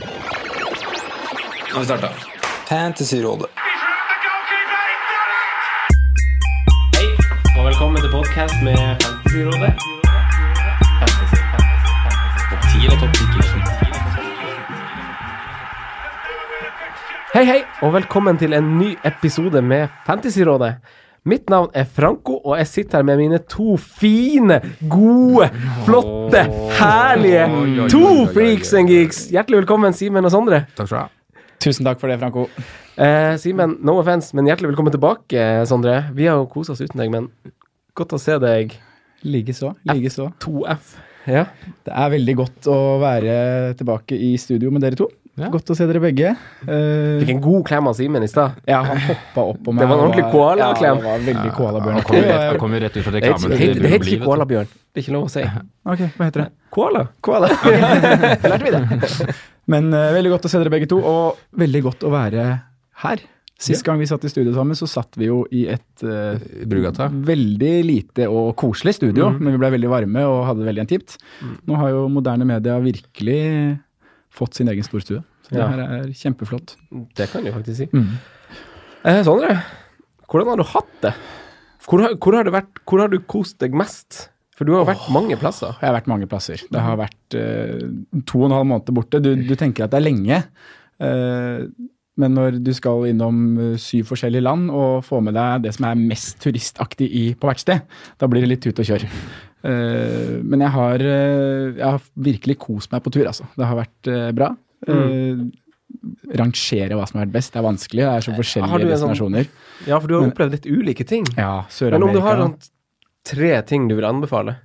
Nå har vi starta. Fantasyrådet. Hei, og velkommen til podkast med Fantasyrådet. Fantasy, fantasy, fantasy. Topp 10 eller topp 10? Hei, hei, og velkommen til en ny episode med Fantasyrådet. Mitt navn er Franco, og jeg sitter her med mine to fine, gode, flotte, herlige to freaks and geeks. Hjertelig velkommen, Simen og Sondre. Takk skal du ha. Tusen takk for det, Franco. Eh, Simen, no offense, men hjertelig velkommen tilbake, Sondre. Vi har jo kosa oss uten deg, men godt å se deg. Likeså. Likeså. 2F. Ja. Det er veldig godt å være tilbake i studio med dere to. Ja. Godt å se dere begge. Uh, Fikk en god klem av Simen i stad. ja, han hoppa opp på meg. Det var en ordentlig koalaklem. Ja, det var koalabjørn. Han kommer rett, han rett ut fra Det heter reklamen. det heter- det heter ikke koalabjørn. Det er ikke lov å si. Ok, hva heter det? Koala. Koala. Lærte vi det. Men uh, veldig godt å se dere begge to, og veldig godt å være her. Sist gang vi satt i studio sammen, så satt vi jo i et uh, Brugata. veldig lite og koselig studio, men vi ble veldig varme og hadde det veldig intimt. Nå har jo moderne media virkelig fått sin egen storstue. Så det Ja. her er kjempeflott. Det kan du faktisk si. Mm. Eh, Sondre, hvordan har du hatt det? Hvor, har- hvor, har vært, hvor har du kost deg mest? For du har jo vært mange plasser. Jeg har vært mange plasser. Det har vært eh, to og en halv måned borte. Du, du tenker at det er lenge, eh, men når du skal innom eh, syv forskjellige land og få med deg det som er mest turistaktig i, på hvert sted, da blir det litt tut og kjør. Eh, men jeg har, eh, jeg har virkelig kost meg på tur, altså. Det har vært eh, bra. Eh, rangere hva som har vært best, det er vanskelig. Det er så forskjellige sånn- destinasjoner. Ja, for du har Men- opplevd litt ulike ting. Ja, Sør-Amerika. Men om du har sånn tre ting du vil anbefale,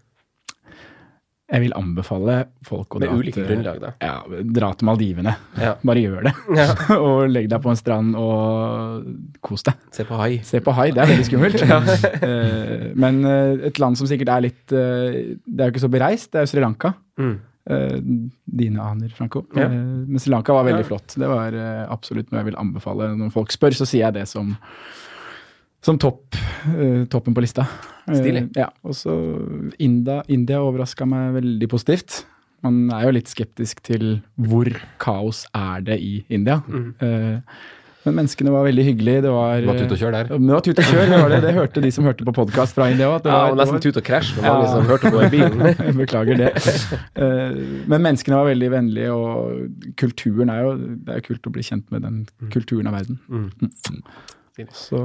Jeg vil anbefale folk å dra ulike til- grunnlag, da. Ja, dra til Maldivene. Ja. Bare gjør det. Ja. og legg deg på en strand og kos deg. Se på hai. Se på hai, det er veldig skummelt. Eh, men eh, et land som sikkert er litt eh, Det er jo ikke så bereist, det er jo Sri Lanka. Mm. Dine aner, Franco. Men Sri Lanka var veldig flott. Det var absolutt noe jeg vil anbefale. Når folk spør, så sier jeg det som, som topp, uh, toppen på lista. Stilig. Stilig. ja, og så India, India overraska meg veldig positivt. Man er jo litt skeptisk til hvor kaos er det i India. Mm. Uh, men menneskene var veldig hyggelige. Det var, Var tut og kjør der. Det var tut og kjør, det var det. Det hørte de som hørte på podkast fra India òg. Ja, og nesten tut og krasj for mange Ja. som hørte på i bilen. Beklager det. Eh, Men menneskene var veldig vennlige, og kulturen er jo Det er kult å bli kjent med den kulturen av verden. Mm. Så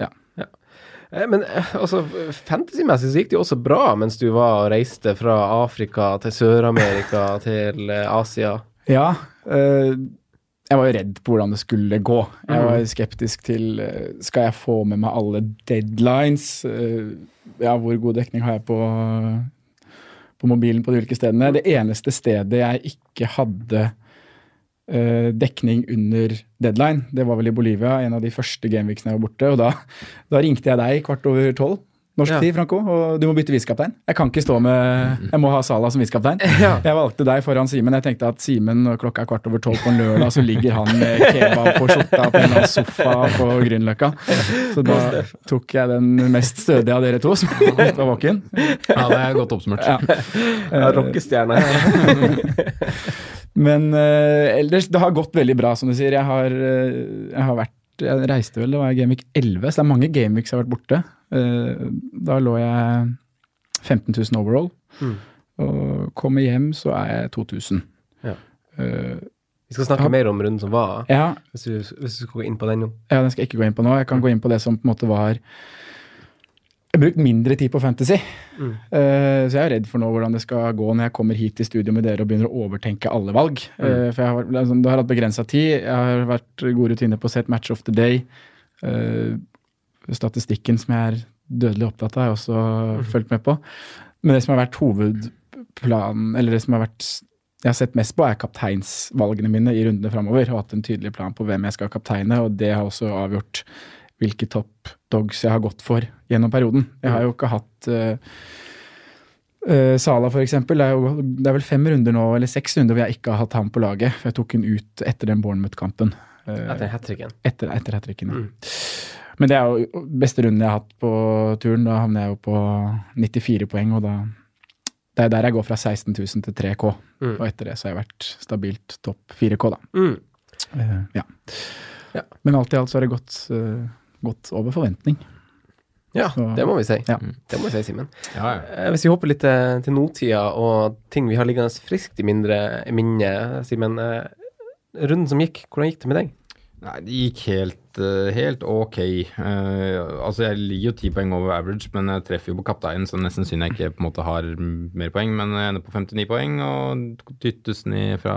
ja. ja. Men eh, altså, fantasymessig så gikk det jo også bra mens du var og reiste fra Afrika til Sør-Amerika til eh, Asia. Ja. eh, Jeg var jo redd på hvordan det skulle gå. Jeg var skeptisk til eh, Skal jeg få med meg alle deadlines? Eh, Ja, hvor god dekning har jeg på, på mobilen på de ulike stedene? Det eneste stedet jeg ikke hadde eh, dekning under deadline, det var vel i Bolivia, en av de første gameweeksene jeg var borte. Og da, da ringte jeg deg kvart over tolv. Norsk Ja. tid, Franco, og du må bytte visekaptein. Jeg kan ikke stå med Jeg må ha Salah som visekaptein. Ja. Jeg valgte deg foran Simen. Jeg tenkte at Simen, når klokka er kvart over tolv på en lørdag, så ligger han med kebab på skjorta på en sofa på Grünerløkka. Så da tok jeg den mest stødige av dere to, som var våken. Ja, det er godt oppsummert. Ja, Rockestjerne. Men uh, ellers, det har gått veldig bra, som du sier. Jeg har, uh, jeg har vært Jeg reiste vel, det var Gameweek 11, så det er mange Gameweeks jeg har vært borte. Uh, da lå jeg 15 000 overall. Mm. Og kommer hjem, så er jeg 2000. Ja. Vi skal snakke Ja. mer om runden som var, ja, hvis du, hvis du skal gå inn på den nå. Ja, den skal jeg ikke gå inn på nå. Jeg kan gå inn på det som på en måte var Jeg har brukt mindre tid på fantasy. Mm. Uh, så jeg er redd for nå hvordan det skal gå når jeg kommer hit til studio med dere og begynner å overtenke alle valg. Eh, for jeg har, altså, det har hatt begrensa tid. Jeg har vært gode rutiner på å se et match of the day. Uh, statistikken som jeg er dødelig opptatt av, har jeg også fulgt med på. Men det som har vært hovedplanen, eller det som har vært jeg har sett mest på, er kapteinsvalgene mine i rundene framover. Og hatt en tydelig plan på hvem jeg skal kapteine, og det har også avgjort hvilke top dogs jeg har gått for gjennom perioden. Jeg har jo ikke hatt uh, Sala, for eksempel. Det er, jo, det er vel fem runder nå, eller seks runder hvor jeg ikke har hatt ham på laget. For jeg tok han ut etter den Bournemouth-kampen. Uh, Etter hat tricken. etter, etter hat tricken. ja. Mm. Men det er jo beste runden jeg har hatt på turen. Da havner jeg jo på 94 poeng, og da Det er der jeg går fra 16 000 til 3K, Mm. og etter det så har jeg vært stabilt topp 4K, da. Mm. Ja. Ja. Men alt i alt så har det gått, eh, gått over forventning. Ja, Så- det må vi si. Ja. Det må vi si, Simen. Ja, ja. Eh, Hvis vi hopper litt til, til nåtida og ting vi har liggende friskt i mindre minne minnet, Simen. eh, Runden som gikk, hvordan gikk det med deg? Nei, det gikk helt, eh, helt ok. Uh, altså, jeg ligger jo ti poeng over average, men jeg treffer jo på kapteinen, så nesten synd jeg ikke på en måte har mer poeng. Men jeg ender på 59 poeng og dyttes ned fra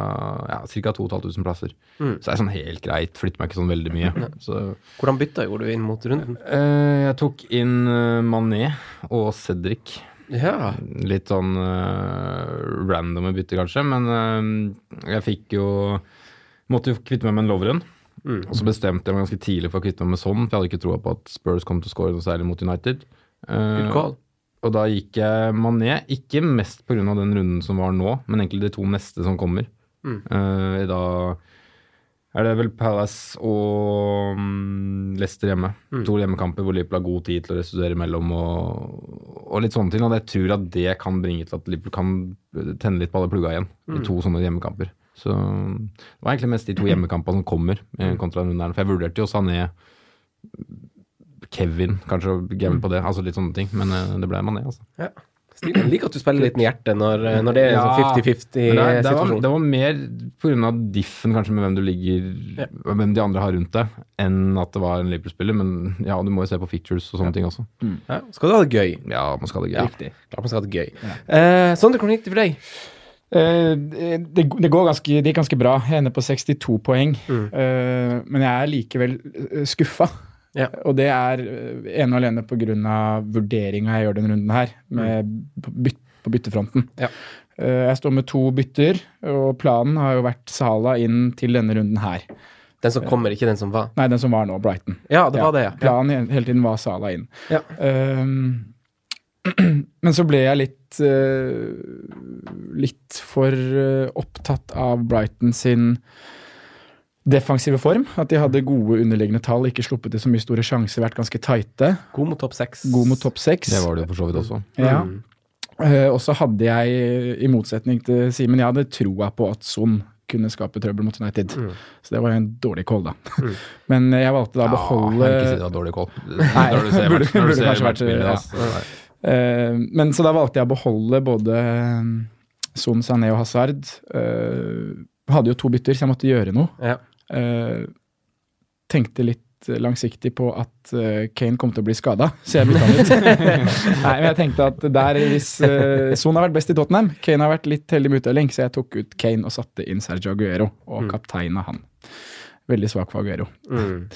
ja, ca. 2500 plasser. Mm. Så det er sånn helt greit. Flytter meg ikke sånn veldig mye. Så Hvordan bytta gjorde du inn mot runden? Uh, jeg tok inn Mané og Cedric. Ja. Litt sånn uh, randome bytter, kanskje, men uh, jeg fikk jo Måtte jo kvitte meg med en Loveren. Mm. Og så bestemte jeg meg ganske tidlig for å kvitte meg med sånn, for jeg hadde ikke troa på at Spurs kom til å score noe særlig mot United. Uh, og da gikk jeg Mané, ikke mest pga. den runden som var nå, men egentlig de to neste som kommer. Mm. Eh, da er det vel Palace og mm, Leicester hjemme. Mm. To hjemmekamper hvor Liverpool har god tid til å restituere imellom og, og litt sånne ting. Og jeg tror at det kan bringe til at Liverpool kan tenne litt på alle plugga igjen Mm. i to sånne hjemmekamper. Så det var egentlig mest de to hjemmekampene som kommer, eh, kontra den runden. For jeg vurderte jo Sané, Kevin, kanskje gamble på det, altså litt sånne ting. Men eh, det ble Mané, altså. ja. Stilig. Jeg liker at du spiller litt med hjertet når, eh, når det er en sånn Ja, Men det, det, var, 50-50-situasjon. det var mer pga. diffen kanskje med hvem du ligger Ja. Hvem de andre har rundt deg, enn at det var en Liverpool-spiller. Men ja, du må jo se på fictures og sånne ting også. Ja. Skal du ha det gøy? Ja, man skal ha det gøy. Riktig. Klart man skal ha det gøy. Eh, Sondre, hvordan gikk det for deg? Eh, det, det går ganske, det gikk ganske bra. Jeg ender på 62 poeng. Mm. Eh, men jeg er likevel eh, skuffa. Ja. Og det er ene og alene pga. vurderinga jeg gjør denne runden her, med på, byt, på byttefronten. Ja. Jeg står med to bytter, og planen har jo vært Sala inn til denne runden her. Den som kommer, ikke den som var. Nei, den som var nå, Brighton. Ja, det var det, ja. Planen hele tiden var Sala inn. Ja. Ehm, men så ble jeg litt eh, litt for eh, opptatt av Brighton sin defensive form. At de hadde gode underliggende tall, ikke sluppet til så mye store sjanser, vært ganske tighte. God mot topp seks. God mot topp seks. Det var det jo for så vidt også. Ja. Mm. Eh, og så hadde jeg, i motsetning til Simen, jeg hadde troa på at Son kunne skape trøbbel mot United. Mm. Så det var jo en dårlig call, da. Mm. Men jeg valgte da å Ja, jeg vil ikke si det var dårlig call. Nei, Når du ser burde- match- når du burde ser kanskje vært- ja. altså. Eh, men så da valgte jeg å beholde både eh, Son Sané og Hazard. Uh, hadde jo to bytter, så jeg måtte gjøre noe. Ja. Eh, tenkte litt langsiktig på at eh, Kane kom til å bli skada, så jeg bytta ut. Nei, men jeg tenkte at der hvis Son har vært best i Tottenham, Kane har vært litt heldig med utdeling, så jeg tok ut Kane og satte inn Sergio Aguero og Mm. kapteina han. Veldig svak for Aguero. Mm.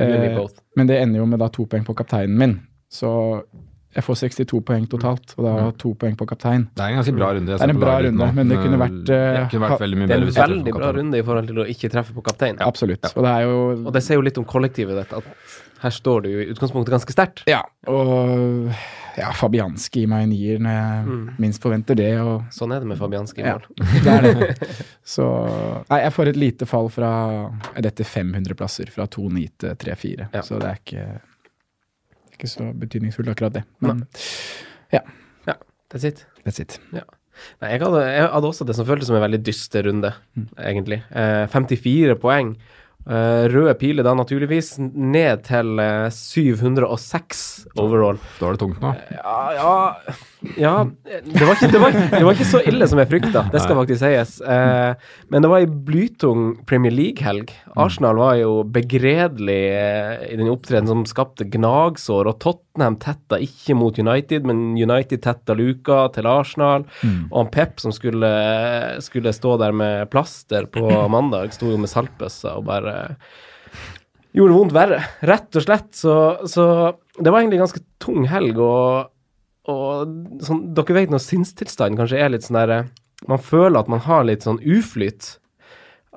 Eh, men det ender jo med da to poeng på kapteinen min, så jeg får 62 poeng totalt, og da to poeng på kaptein. Det er en ganske bra runde. jeg Det er en bra runde, men det kunne vært, Det eh, kunne vært veldig mye Det er en jeg veldig bra runde i forhold til å ikke treffe på kaptein. Absolutt. Og det er jo Og det sier jo litt om kollektivet ditt, at her står du jo i utgangspunktet ganske sterkt. Ja, og ja, Fabianski gir meg en nier når jeg Mm. minst forventer det. Og Sånn er det med Fabianski i mål. Ja. det er det. Så Nei, jeg får et lite fall fra dette 500 plasser, fra 2,9 til 3,4. Ja. Så det er ikke, ikke så betydningsfullt, akkurat det. Men That's it. that's it. Nei, jeg hadde, jeg hadde også det som føltes som en veldig dyster runde, egentlig. Eh, 54 poeng. Eh, røde piler da naturligvis ned til eh, 706 overall. Da er det tungt nå. Ja, ja, ja det, var ikke, det, var, det var ikke så ille som jeg frykta, det skal faktisk sies. Eh, men det var ei blytung Premier League-helg. Arsenal var jo begredelig eh, i den opptredenen som skapte gnagsår, og Tottenham tetta ikke mot United, men United tetta luka til Arsenal. Og han Pep som skulle, skulle stå der med plaster på mandag, sto jo med saltbøssa og bare gjorde vondt verre, rett og slett. Så, så det var egentlig en ganske tung helg, og, og sånn, dere vet når sinnstilstanden kanskje er litt sånn derre Man føler at man har litt sånn uflyt.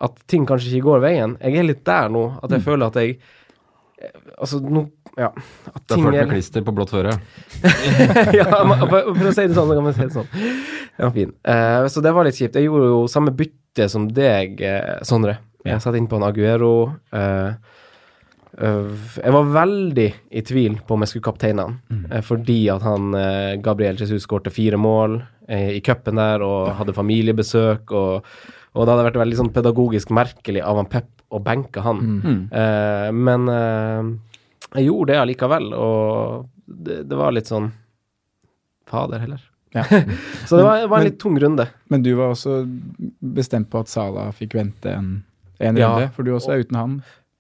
At ting kanskje ikke går veien. Jeg er litt der nå, at jeg føler at jeg eh, Altså, nå Ja. At Det er er med klister på blått føre. ja, for, for å si det sånn, så kan man si det sånn. Ja, fin. Uh, så det var litt kjipt. Jeg gjorde jo samme bytte som deg, eh, Sondre. Jeg satte inn på en Aguero. eh, eh, jeg var veldig i tvil på om jeg skulle kapteine han, eh, fordi at han eh, Gabriel Jesus skårte fire mål. eh, i cupen der og hadde familiebesøk, og, og det hadde vært veldig sånn pedagogisk merkelig av han Pep å benke han. Mm. Eh, men eh, jeg gjorde det allikevel, og det, det var litt sånn Fader heller. Ja. Så det var, det var en Men- litt tung runde. Men du var også bestemt på at Sala fikk vente en, en Ja. runde, for du også er uten han.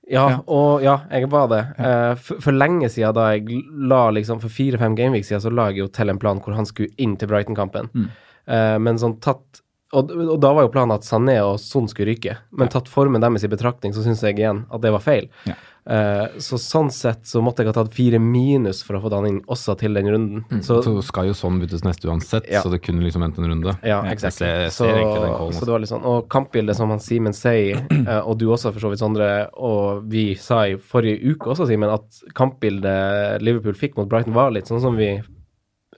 Ja, Ja. og ja, jeg var det. Eh, for, for lenge siden, da jeg la liksom For fire-fem gameweeks siden, så la jeg jo til en plan hvor han skulle inn til Brighton-kampen. Mm. Eh, men sånn tatt og, og da var jo planen at Sané og Son skulle ryke. Men tatt formen deres i betraktning, så syns jeg igjen at det var feil. Ja. Uh, så sånn sett så måtte jeg ha tatt fire minus for å få han inn også til den runden. Så, Så skal jo sånn byttes neste uansett, Ja. så det kunne liksom endt en runde. ja, exactly. exakt. jeg ser- jeg ser så, så det var litt sånn. Og kampbildet som han Simen sier, uh, og du også for så vidt, Sondre, og vi sa i forrige uke også, Simen, at kampbildet Liverpool fikk mot Brighton var litt sånn som vi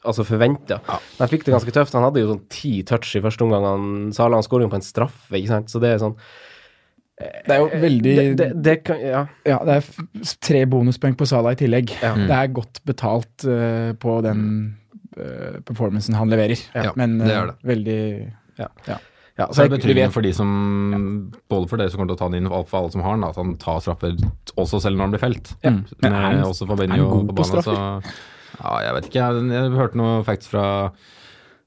altså forventa. han fikk det ganske tøft. Han hadde jo sånn ti touch i første omgang. Han Sala han skåret jo på en straffe, ikke sant. Så det er sånn Det er jo veldig det, det, det kan, Ja. Ja, det er tre bonuspoeng på Sala i tillegg. Ja. Det er godt betalt uh, på den uh, performancen han leverer. Ja, Men det eh, er det. veldig ja. Ja. Så er det betyr vet- for de som Både for dere som kommer til å ta den inn, og for alle som har den, at han tar straffer også selv når han blir felt. Ja. Men Men er han- også for er han Benjo god på på banen, så Ja, jeg vet ikke. Jeg, jeg hørte noe facts fra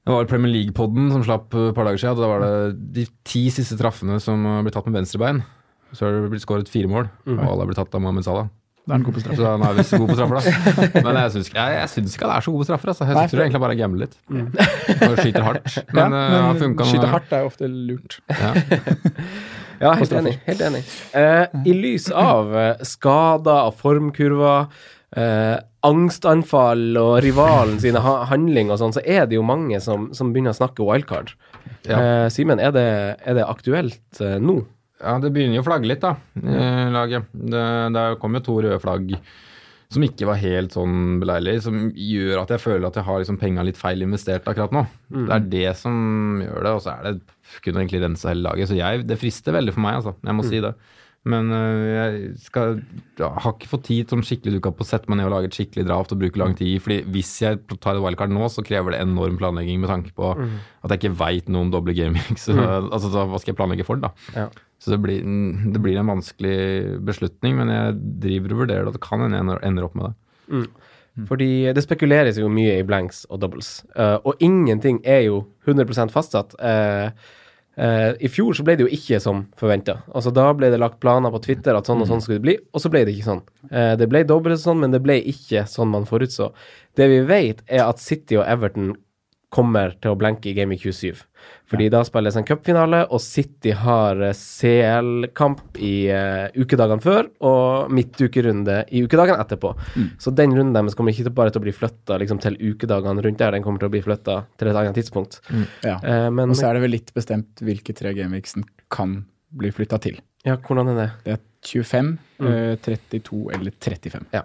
det var Premier League-podden som slapp et par dager siden. Da var det de ti siste traffene som ble tatt med venstrebein. Så har det blitt skåret fire mål, og alle har blitt tatt av Mohammed Salah. Da er han god på. Så han er visst god på straffer, da. Men jeg syns, jeg, jeg ikke han er så god på straffer. Altså. Jeg tror egentlig bare bare gambler litt. Og skyter hardt. Men, ja, men han funka skyte hardt er jo ofte lurt. Ja. Ja, helt enig. Helt enig. Uh, I lys av eh, skader og formkurver, eh, angstanfall og rivalen sine ha handlinger og sånn, så er det jo mange som, som begynner å snakke wildcard. Ja. Eh, Simen, er, det, er det aktuelt eh, nå? Ja, det begynner jo å flagge litt, da, eh, laget. Det, det kom jo to røde flagg som ikke var helt sånn beleilig, som gjør at jeg føler at jeg har liksom penga litt feil investert akkurat nå. Det er det som gjør det, og så er det kunne egentlig rense hele laget. Så jeg, det frister veldig for meg, altså. Jeg må si det. Men øh, jeg skal, har ikke fått tid sånn skikkelig duka på å sette meg ned og lage et skikkelig draft og bruke lang tid. fordi hvis jeg tar et wildcard nå, så krever det enorm planlegging med tanke på at jeg ikke veit noe om doble gaming. Så, altså, så, hva skal jeg planlegge for, da? Ja. Så det blir, det blir en vanskelig beslutning, men jeg driver og vurderer det, det kan hende jeg ender- opp med det. Fordi det spekuleres jo mye i blanks og doubles, uh, og ingenting er jo 100 fastsatt. Eh, eh, I fjor så ble det jo ikke som forventa. Altså, da ble det lagt planer på Twitter at sånn og sånn skulle det bli, og så ble det ikke sånn. Uh, det ble dobbelt sånn, men det ble ikke sånn man forutså. Det vi vet, er at City og Everton kommer til å blenke i Game i 27. Fordi da spilles en cupfinale, og City har eh, CL-kamp i uh, ukedagene før og midtukerunde i ukedagene etterpå. Så den runden deres kommer ikke bare til å bli flytta liksom, til ukedagene rundt der, den kommer til å bli flytta til et annet tidspunkt. Ja. Uh, men Og så er det vel litt bestemt hvilke tre gameweeksen kan bli flytta til. ja, hvordan er det? Det er 25, eh, 32 eller 35. Ja.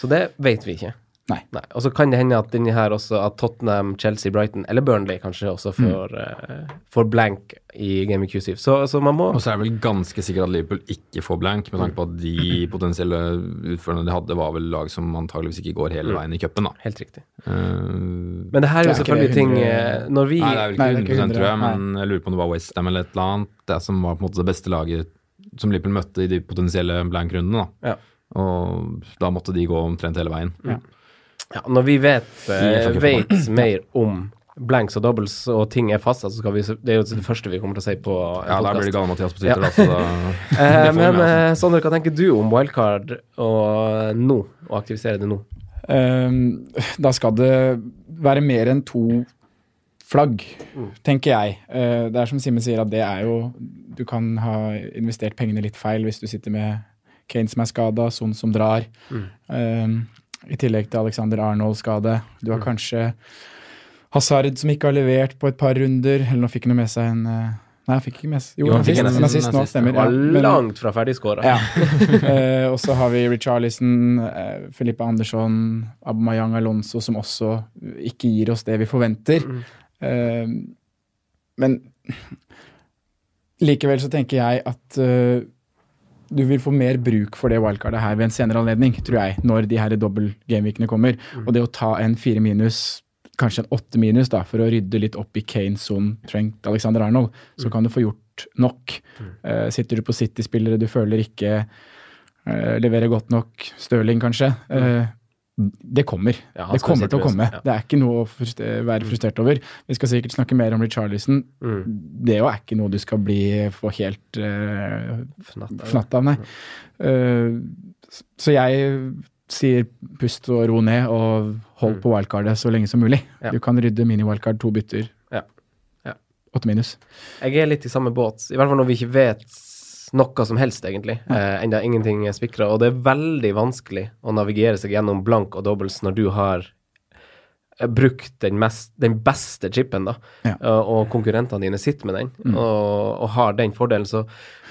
Så det vet vi ikke. Nei. Og så kan det hende at denne her også, at Tottenham, Chelsea, Brighton eller Burnley kanskje også får, eh, får blank i Game of Q7. Så, så man må Og så er det vel ganske sikkert at Liverpool ikke får blank, med tanke på at de potensielle utførerne de hadde, var vel lag som antageligvis ikke går hele veien i cupen, da. Helt riktig. Uh, Men det her er jo selvfølgelig det ting 100 eh, Når vi Nei, det er vel ikke det er ikke 100 tror jeg, 100, men jeg lurer på om det var Westham eller et eller annet. Det som var på en måte det beste laget som Liverpool møtte i de potensielle blank-rundene. da. Ja. Og da måtte de gå omtrent hele veien. Ja. Ja, når vi vet, eh, vet mer om blanks og doubles og ting er fasta, så skal vi Det er jo det første vi kommer til å si på en Ja, der blir det podcast. Gale-Mathias på Twitter, da. Så da Eh, det men altså. eh, Sondre, hva tenker du om wildcard og nå? Å aktivisere det nå? Um, da skal det være mer enn to flagg, tenker jeg. Uh, det er som Simen sier, at det er jo Du kan ha investert pengene litt feil hvis du sitter med Kane som er skada, Son som drar. Ehm, I tillegg til Alexander Arnold-skade. Du har kanskje Hazard som ikke har levert på et par runder. Eller nå fikk han jo med seg en eh, Nei, han fikk ikke med seg Jo, han fikk en assist. nå, stemmer. Ja, men- langt fra ferdigskåra. ja. eh, og så har vi Richarlison, eh, Felipe Andersson, Aubameyang Alonso, som også ikke gir oss det vi forventer. Eh, men likevel så tenker jeg at eh, du vil få mer bruk for det wildcardet her ved en senere anledning, tror jeg, når de her dobbel gameweekene kommer. Og det å ta en fire minus kanskje en åtte minus da, for å rydde litt opp i Kane, Son, Trent, Alexander Arnold, så kan du få gjort nok. Eh, sitter du på City-spillere du føler ikke uh, leverer godt nok, Stirling kanskje, eh, det kommer. Ja, det kommer til å komme. ja. Det er ikke noe å frustre- være frustrert over. Vi skal sikkert snakke mer om Richarlison. Mm. Det jo er ikke noe du skal bli få helt uh, Fnatt av. nei. Eh, så jeg sier pust og ro ned, og hold Mm. på wildcardet så lenge som mulig. Ja. Du kan rydde mini-wildcard to bytter. Ja. Ja. Åtte minus. Jeg er litt i samme båt, i hvert fall når vi ikke vet noe som helst, egentlig. Eh, enda ingenting er spikra. Og det er veldig vanskelig å navigere seg gjennom blank og dobbels når du har eh, brukt den, mest, den beste chipen, da, Ja. Eh, og konkurrentene dine sitter med den, og, og har den fordelen. Så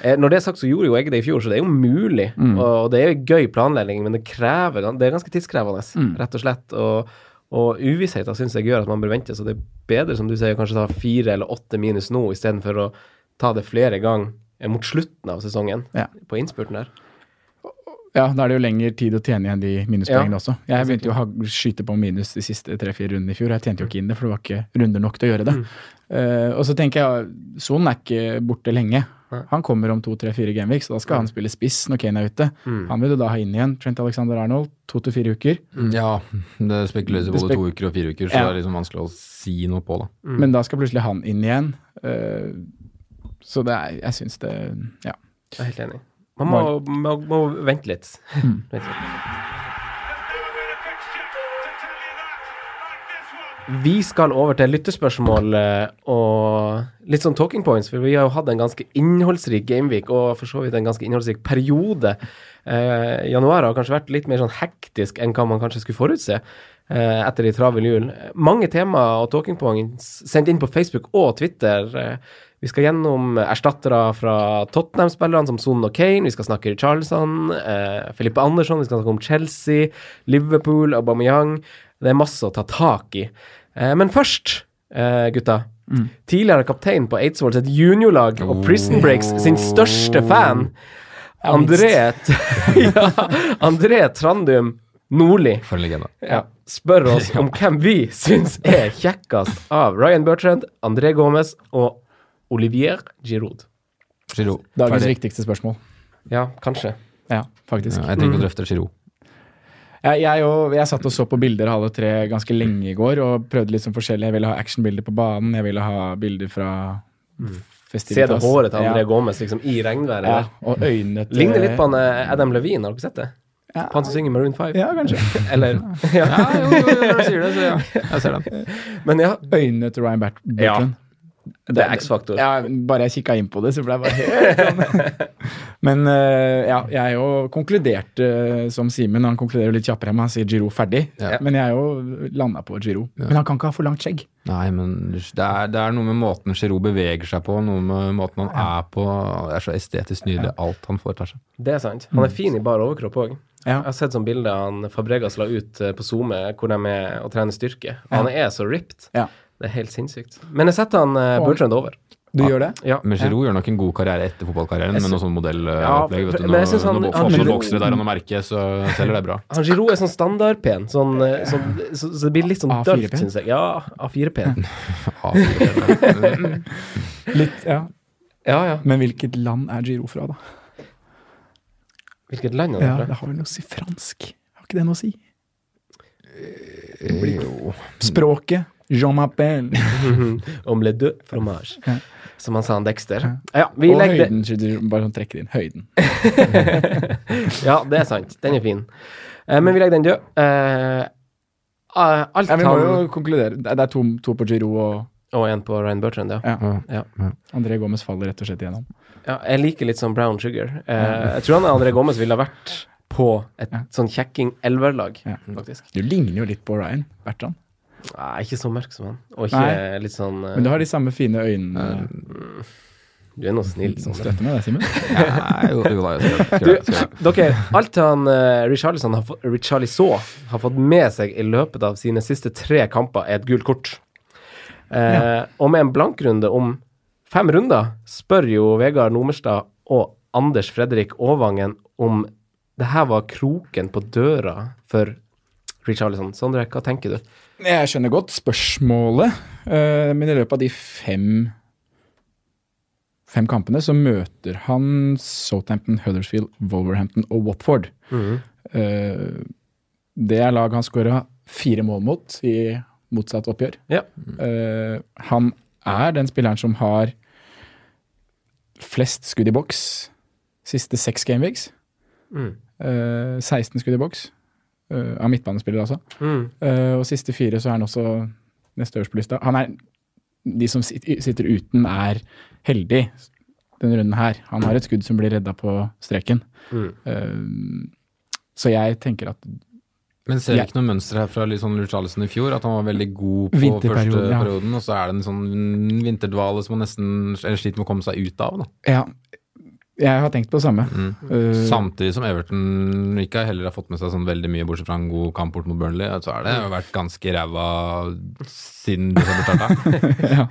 eh, når det er sagt, så gjorde jo jeg det i fjor, så det er jo mulig. Og det er jo gøy planlegging, men det krever Det er ganske tidskrevende, rett og slett. Og, og uvissheten syns jeg gjør at man bør vente, så det er bedre, som du sier, kanskje ta fire eller åtte minus nå, istedenfor å ta det flere ganger mot slutten av sesongen, Ja. på innspurten der. Ja, da er det jo lengre tid å tjene igjen de minuspoengene Ja. også. Jeg begynte jo å skyte på minus de siste tre-fire rundene i fjor. Jeg tjente jo ikke inn det, for det var ikke runder nok til å gjøre det. Eh, og så tenker jeg, Son er ikke borte lenge. Han kommer om to, tre, fire gameweeks, så da skal han spille spiss når Kane er ute. Mm. Han vil du da ha inn igjen. Trent Alexander Arnold, to til fire uker. Ja, det spekuleres i både spek- to uker og fire uker, så Ja. det er liksom vanskelig å si noe på, da. Men da skal plutselig han inn igjen. Eh, så det er Jeg syns det Ja. Jeg er helt enig. Man må, må, må vente litt. Litt. Vi skal over til lytterspørsmål eh, og litt sånn talking points, for vi har jo hatt en ganske innholdsrik gameweek og for så vidt en ganske innholdsrik periode. Eh, januar har kanskje vært litt mer sånn hektisk enn hva man kanskje skulle forutse eh, etter ei travel jul. Mange temaer og talking points sendt inn på Facebook og Twitter. Vi skal gjennom erstattere fra Tottenham-spillerne som Son og Kane. Vi skal snakke Charleston, eh, Filippe Andersson, vi skal snakke om Chelsea, Liverpool, Aubameyang. Det er masse å ta tak i. Eh, men først, eh, gutta. Tidligere kaptein på Eidsvoll sitt juniorlag og Prison Breaks sin største fan, André, ja, André Trandum Nordli, ja, spør oss om hvem vi syns er kjekkest av Ryan Bertrand, André Gomez og Olivier Giroud. Giroud. Dagens Ferdig. viktigste spørsmål. Ja, kanskje. Ja, faktisk. Ja, jeg trenger å drøfte Giroud. Jeg, jeg, og, jeg satt og så på bilder alle tre ganske lenge i går, og prøvde litt sånn forskjellig. Jeg ville ha actionbilder på banen, jeg ville ha bilder fra festivitas. Se det håret til André ja. Gomez liksom i regnværet. Ja, og øynene til Ligner litt på han eh, Adam Levine, har dere sett det? Ja. På han som synger Maroon 5? Ja, kanskje. Eller ja. Ja, jo, jo, jo, når du sier det, så ja. Jeg ser den. Men ja, Øynene til Ryan Bertrand. Bertrand. Det er X-faktor. Ja, bare jeg kikka inn på det, så ble jeg bare helt sånn. Men eh, ja, jeg jo konkluderte eh, som Simen. Han konkluderer litt kjappere enn meg, han sier Giro ferdig. Ja. Men jeg jo landa på Giro. Men han kan ikke ha for langt skjegg. Nei, men det er, det er noe med måten Giro beveger seg på, noe med måten han er på. Det er så estetisk nydelig, alt han foretar seg. Det er sant. Han er fin i bar overkropp òg. Ja. Jeg har sett sånn bilde han Fabregas la ut eh, på SoMe, hvor de er og trener styrke. Han er så ripped. Ja. Det er helt sinnssykt. Men jeg setter han uh, Bertrand over. Du gjør det? Ja. Men Giroud gjør nok en god karriere etter fotballkarrieren, med noe sånn modellopplegg. Ja, vet du. men jeg synes han- Når han- vokser det der og har merke, så selger det bra. Han Giroud er sånn standardpen, sånn, eh, sånn, så, så det blir litt sånn A4-pen? dølt, syns jeg. Ja, A4-pen. Ja, Litt, ja. Ja, ja. Men hvilket land er Giro fra, da? Hvilket land er det Ja, fra? Det har vel noe å si fransk. Har ikke det noe å si? jo. Språket. Jean Mappel. Omelette de fromage, Ja. som han sa han Dexter. Ja, vi Og legde... høyden. Bare sånn trekker inn høyden. Ja, det er sant. Den er fin. Eh, men vi legger den død. Eh, ah, alt Ja, vi må han jo konkludere. Det er det er to, to på Giro, og Og en på Ryan Bertrand, ja. ja. ja. André Gomez faller rett og slett igjennom. ja. Jeg liker litt sånn brown sugar. Eh, jeg tror han André Gomez ville ha vært på et Ja. sånn kjekking-elverlag, Ja. faktisk. Du ligner jo litt på Ryan Bertrand. Nei, ikke så mørk som han. Og ikke Nei. litt sånn uh, Men du har de samme fine øynene. Du er nå snill sånn. Støtter meg det, Simen. Nei, jo, jo skal, dere, alt han uh, Richarlison har, fått- Richarlison har fått med seg i løpet av sine siste tre kamper, er et gult kort. Ja. Og med en blankrunde om fem runder spør jo Vegard Nomerstad og Anders Fredrik Aavangen om det her var kroken på døra for Richarlison. Sondre, hva tenker du? Jeg skjønner godt spørsmålet, eh, men i løpet av de fem fem kampene så møter han Southampton, Huddersfield, Wolverhampton og Watford. Eh, det er lag han skåra fire mål mot i motsatt oppgjør. Ja. Eh, han er den spilleren som har flest skudd i boks siste seks gameweeks. Mm. Eh, 16 skudd i boks. Eh, av midtbanespillere, altså. Mm. Uh, og siste fire så er han også neste øverst på lista. Han er, de som sitter uten, er heldig denne runden her. Han har et skudd som blir redda på streken. Mm. Uh, så jeg tenker at Men ser vi ikke noe mønster her fra liksom Lurt Richarlison i fjor? At han var veldig god på første første ja. perioden, og så er det en sånn vinterdvale som han nesten sliter med å komme seg ut av. da. Ja, jeg har tenkt på det samme. Mm. Uh, Samtidig som Everton ikke heller har fått med seg sånn veldig mye, bortsett fra en god kamp bort mot Burnley, så har det vært ganske ræva siden desember starta. ja,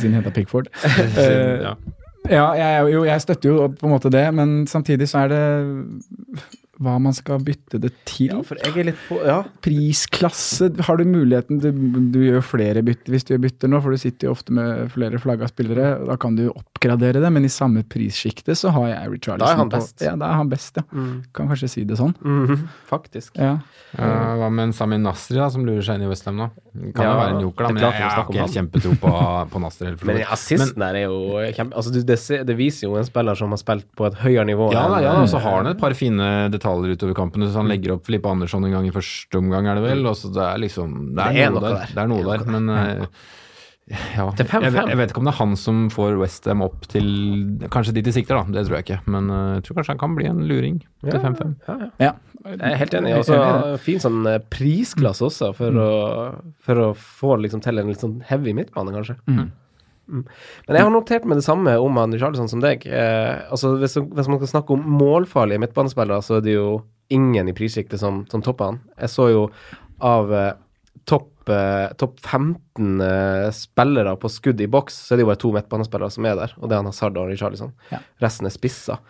siden henta Pickford. Siden- ja. Ja, jeg, jo, jeg støtter jo på en måte det, men samtidig så er det hva man skal bytte det til. Ja, for jeg er litt på Ja. Prisklasse, har du muligheten du, Du gjør flere bytter hvis du gjør bytter nå, for du sitter jo ofte med flere flagga spillere. Da kan du jo oppgradere det, men i samme prissjiktet så har jeg Richarlison. Da er han på- Ja, da er han best, ja. Mm. Kan kanskje si det sånn. Mhm, faktisk. Ja. Uh, Hva med en Sami Nasri, da, som lurer seg inn i Westham nå? Kan Ja, jo være en joker, da, men jeg, jeg har ikke helt kjempetro på, på Nasri. Men assisten der er jo kjempe... Altså, det, det viser jo en spiller som har spilt på et høyere nivå. Ja, da, ja, og så har han et par fine detaljer utover kampene. Så han legger opp Filippe Andersson en gang i første omgang, er det vel. Og så det er liksom Det er, Det er noe, noe der. der. Det er noe Det er der. der. Men eh, ja, Til 5-5. jeg, vet- jeg vet ikke om det er han som får Westham opp til Kanskje dit de sikter, da. Det tror jeg ikke. Men eh, jeg tror kanskje han kan bli en luring til 5-5. Ja, ja. ja. Jeg er helt enig. Også, fin sånn eh, prisklasse også, for, å, for å få liksom til en litt sånn heavy midtbane, kanskje. Mm. Mm. Men jeg har notert meg det samme om han Charlesson som deg. Eh, altså hvis, hvis man skal snakke om målfarlige midtbanespillere, så er det jo ingen i prissjiktet som, som topper han. Jeg så jo av eh, topp eh, topp 15 eh, spillere på skudd i boks, så er det jo bare to midtbanespillere som er der, og det er han Hazard og Richarlison. Ja. Resten er spisser.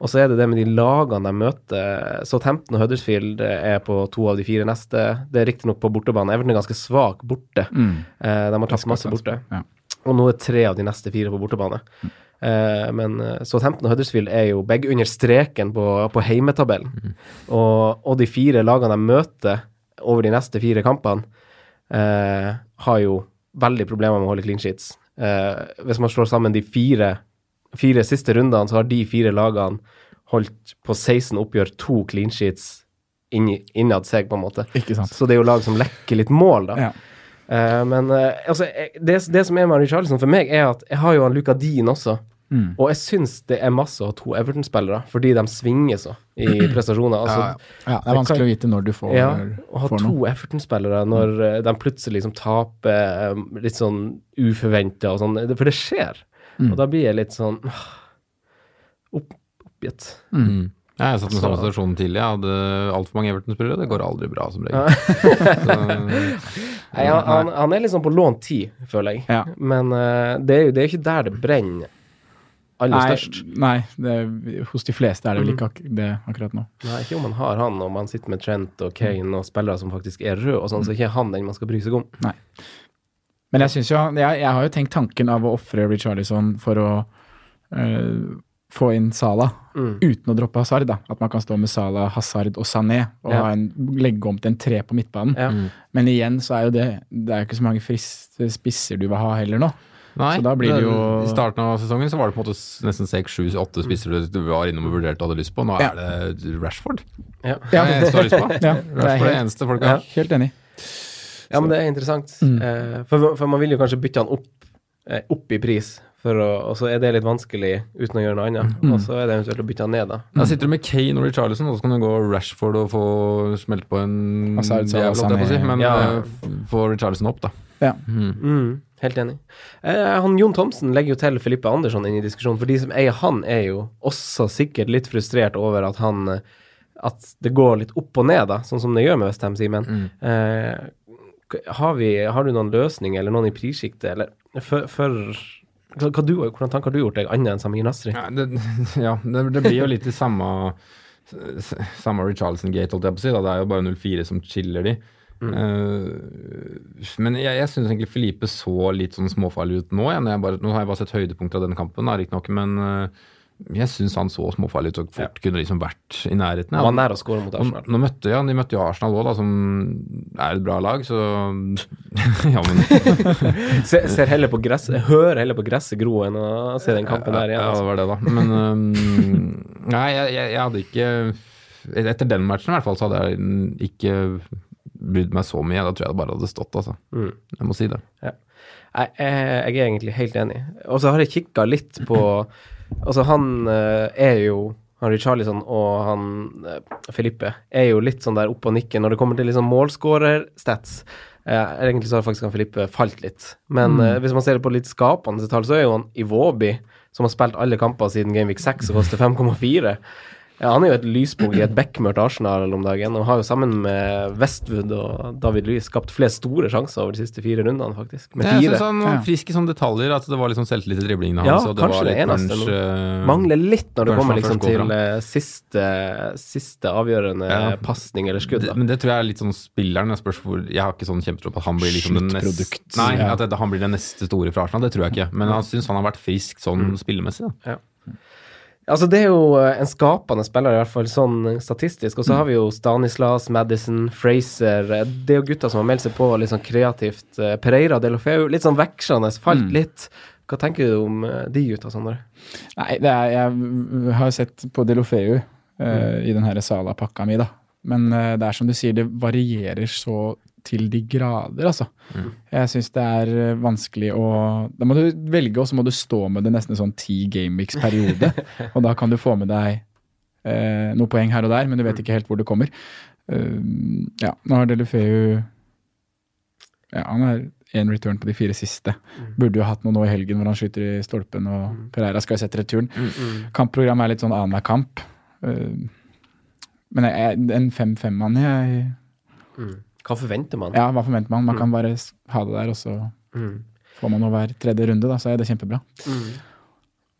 Og så er det det med de lagene de møter. Southampton og Huddersfield er på to av de fire neste. Det er riktignok på bortebane. Everton er ganske svak borte. Mm. Eh, de har tapt masse borte. Ja. Og nå er tre av de neste fire på bortebane. Eh, men eh, Southampton og Huddersfield er jo begge under streken på, på heimetabellen. Og, og de fire lagene de møter over de neste fire kampene, eh, har jo veldig problemer med å holde clean sheets. Eh, hvis man slår sammen de fire, fire siste rundene, så har de fire lagene holdt på 16 oppgjør to clean sheets innad seg, på en måte. Ikke sant. Så det er jo lag som lekker litt mål, da. Ja. Eh, men uh, altså, det, det som er med Richarlison for meg, er at jeg har jo han Luka Dean også. Mm. Og jeg syns det er masse å ha to Everton-spillere, fordi de svinger så i prestasjoner. Altså, Ja, ja, det er vanskelig å vite når du får, ja, å ha får to. Everton-spillere når mm. de plutselig liksom taper eh, litt sånn uforventa og sånn, for det skjer. Mm. Og da blir jeg litt sånn opp, oppgitt. Mm. Jeg har satt meg i samme Så- situasjon tidlig. Jeg hadde altfor mange Everton-spillere. Det går aldri bra, som regel. Nei, han, han, han er liksom på lånt tid, føler jeg. Ja. Men uh, det er jo det er ikke der det brenner aller Nei, størst. nei det, hos de fleste er det vel ikke ak det akkurat nå. Nei, ikke om man har han, og man sitter med Trent og Kane og spillere som faktisk er røde, og sånn, så er ikke han den man skal bry seg om. Nei. Men jeg syns jo, jeg, jeg har jo tenkt tanken av å ofre Richarlison for å øh, få inn Salah, Mm. uten å droppe Hazard. da. At man kan stå med Salah, Hazard og Sané og Ja. ha en, legge om til en tre på midtbanen. Ja. mm. Men igjen så er jo det Det er jo ikke så mange friste spisser du vil ha heller nå. Nei, Så da blir det jo- I starten av sesongen så var det på en måte nesten seks, sju, åtte spisser du- du var innom og vurderte og hadde lyst på. Nå Ja. er det Rashford. Ja. Ja. Det er eneste du har lyst på. Ja, det er Rashford er det eneste folk Ja. har. helt enig. ja, men det er interessant. Mm. Eh, for, for man vil jo kanskje bytte han opp, eh, opp i pris, å, og så er det litt vanskelig uten å gjøre noe annet. Mm. Og så er det eventuelt å bytte han ned, da. Da sitter du med Kane og Richarlison, og så kan du gå Rashford og få smelt på en Salah, jævla, jeg si, men Ja. eh, få Richarlison opp, da. Ja. Mm. Mm, helt enig. Eh, han Jon Thomsen legger jo til Filippe Andersson inn i diskusjonen, for de som eier han, er jo også sikkert litt frustrert over at han eh, At det går litt opp og ned, da, sånn som det gjør med Westham, Simen. Mm. Eh, har, vi, har du noen løsning eller noen i prissjiktet, eller for, for hva, hva du, Hvordan tanker har du gjort deg, annet enn Samir Nasri? Ja, det, ja det, det blir jo litt i samme Samme Richarlison-gate, holdt jeg på å si. Da. Det er jo bare 04 som skiller de. Eh, men jeg, jeg syns egentlig Filipe så litt sånn småfarlig ut nå. Ja, bare, nå har jeg bare sett høydepunkter av den kampen, riktignok, men eh, jeg syns han så småfarlig ut og fort kunne liksom vært i nærheten. Han var nær å skåre mot Arsenal. Nå møtte, ja, de møtte jo Arsenal òg, som er et bra lag, så Ja, men Se, ser heller på gress, hører heller på gresset gro enn å se den kampen der igjen. Ja, Altså. det var det, da. Men um, Nei, jeg, jeg, jeg hadde ikke Etter den matchen i hvert fall, så hadde jeg ikke brydd meg så mye. Da tror jeg det bare hadde stått, altså. Mm. Jeg må si det. Ja. Jeg, jeg, jeg er egentlig helt enig. Og så har jeg kikka litt på Altså, han eh, er jo han Richarlison og han uh, Felipe er jo litt sånn der oppe og nikker når det kommer til liksom målskårer-stats. Eh, egentlig så har faktisk han Filippe falt litt. Men eh, hvis man ser det på litt skapende tall, så er jo han Iwobi, som har spilt alle kamper siden Gameweek 6 og koster 5,4. Ja, han er jo et lyspunkt i et bekmørkt Arsenal om dagen, og har jo sammen med Westwood og David Louis skapt flere store sjanser over de siste fire rundene, faktisk. Med Jeg fire. syns han var frisk i sånne detaljer, at det var liksom selvtillit i driblingene Ja, hans. og det kanskje var det eneste crunch, øh, Mangler litt når det kommer liksom til eh, siste, siste avgjørende Ja. pasning eller skudd. det, Da. men det tror jeg er litt sånn spilleren. Jeg, spørs hvor, jeg har ikke sånn kjempetro på at han blir liksom den neste Sluttprodukt. Nei, Ja. at han blir den neste store fra Arsenal, det tror jeg ikke. Men jeg syns han har vært frisk sånn spillemessig. da. Altså, det er jo eh, en skapende spiller, i hvert fall sånn statistisk. Og så har vi jo Stanislas, Madison, Fraser eh, Det er jo gutter som har meldt seg på litt sånn kreativt. Eh, Pereira, Delofeu, litt sånn vekslende, falt litt. Hva tenker du om eh, de gutta, Sondre? Nei, det er, jeg har sett på Delofeu mm. i den her Sala-pakka mi, da. Men uh, det er som du sier, det varierer så til de grader, altså. Jeg syns det er eh, vanskelig å Da må du velge, og så må du stå med det nesten sånn ti gameweeks-periode. og da kan du få med deg eh, noen poeng her og der, men du vet ikke helt hvor det kommer. Uh, ja, nå har Delufeu Ja, han har én return på de fire siste. Burde jo hatt noe nå i helgen hvor han skyter i stolpen, og Pereira skal jo sette returen. Kampprogrammet er litt sånn annenhver kamp. Uh, men jeg, en 5-5-mann jeg Hva forventer man? Ja, hva forventer man? Man kan bare ha det der, og så Mm. får man noe hver tredje runde, da, så er det kjempebra.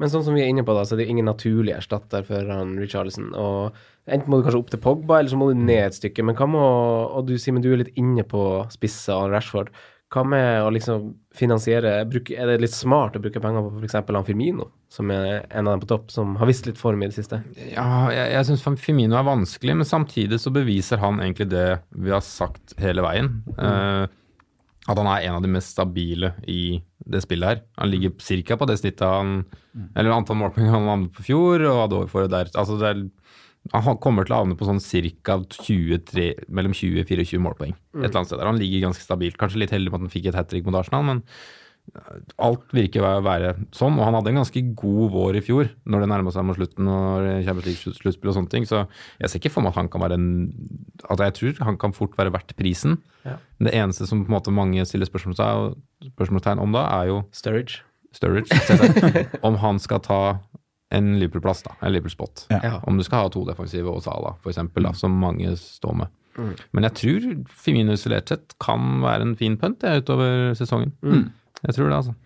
Men sånn som vi er inne på, da, så er det ingen naturlig erstatter for han Richarlison. Og enten må du kanskje opp til Pogba, eller så må du ned et stykke. Men hva må, Og du, Simen, du er litt inne på spissa og Rashford. Hva med å liksom finansiere Er det litt smart å bruke penger på f.eks. Firmino, som er en av dem på topp, som har vist litt form i det siste? Ja, jeg, jeg syns Firmino er vanskelig, men samtidig så beviser han egentlig det vi har sagt hele veien. Eh, at han er en av de mest stabile i det spillet her. Han ligger ca. på det snittet han Eller antall målpoeng han havnet på fjor, og hadde året det der. Altså det er, han kommer til å havne på sånn ca. mellom 20 og 24 målpoeng. Et eller annet sted der. Han ligger ganske stabilt. Kanskje litt heldig med at han fikk et hat trick mot Arsenal, men alt virker å være sånn, og han hadde en ganske god vår i fjor, når det nærma seg mot slutten og sluttspill og sånne ting, så jeg ser ikke for meg at han kan være en Altså, jeg tror han kan fort være verdt prisen. Ja. Det eneste som på en måte mange stiller spørsmålstegn om da, er jo Sturridge. Sturridge. om han skal ta en Liverpool-plass, da. En Liverpool-spot. Ja. Om du skal ha to defensive og Sala, for eksempel, da, som mange står med. Mm. Men jeg tror Firmino isolert sett kan være en fin punt jeg, utover sesongen. Mm. Jeg tror det, altså.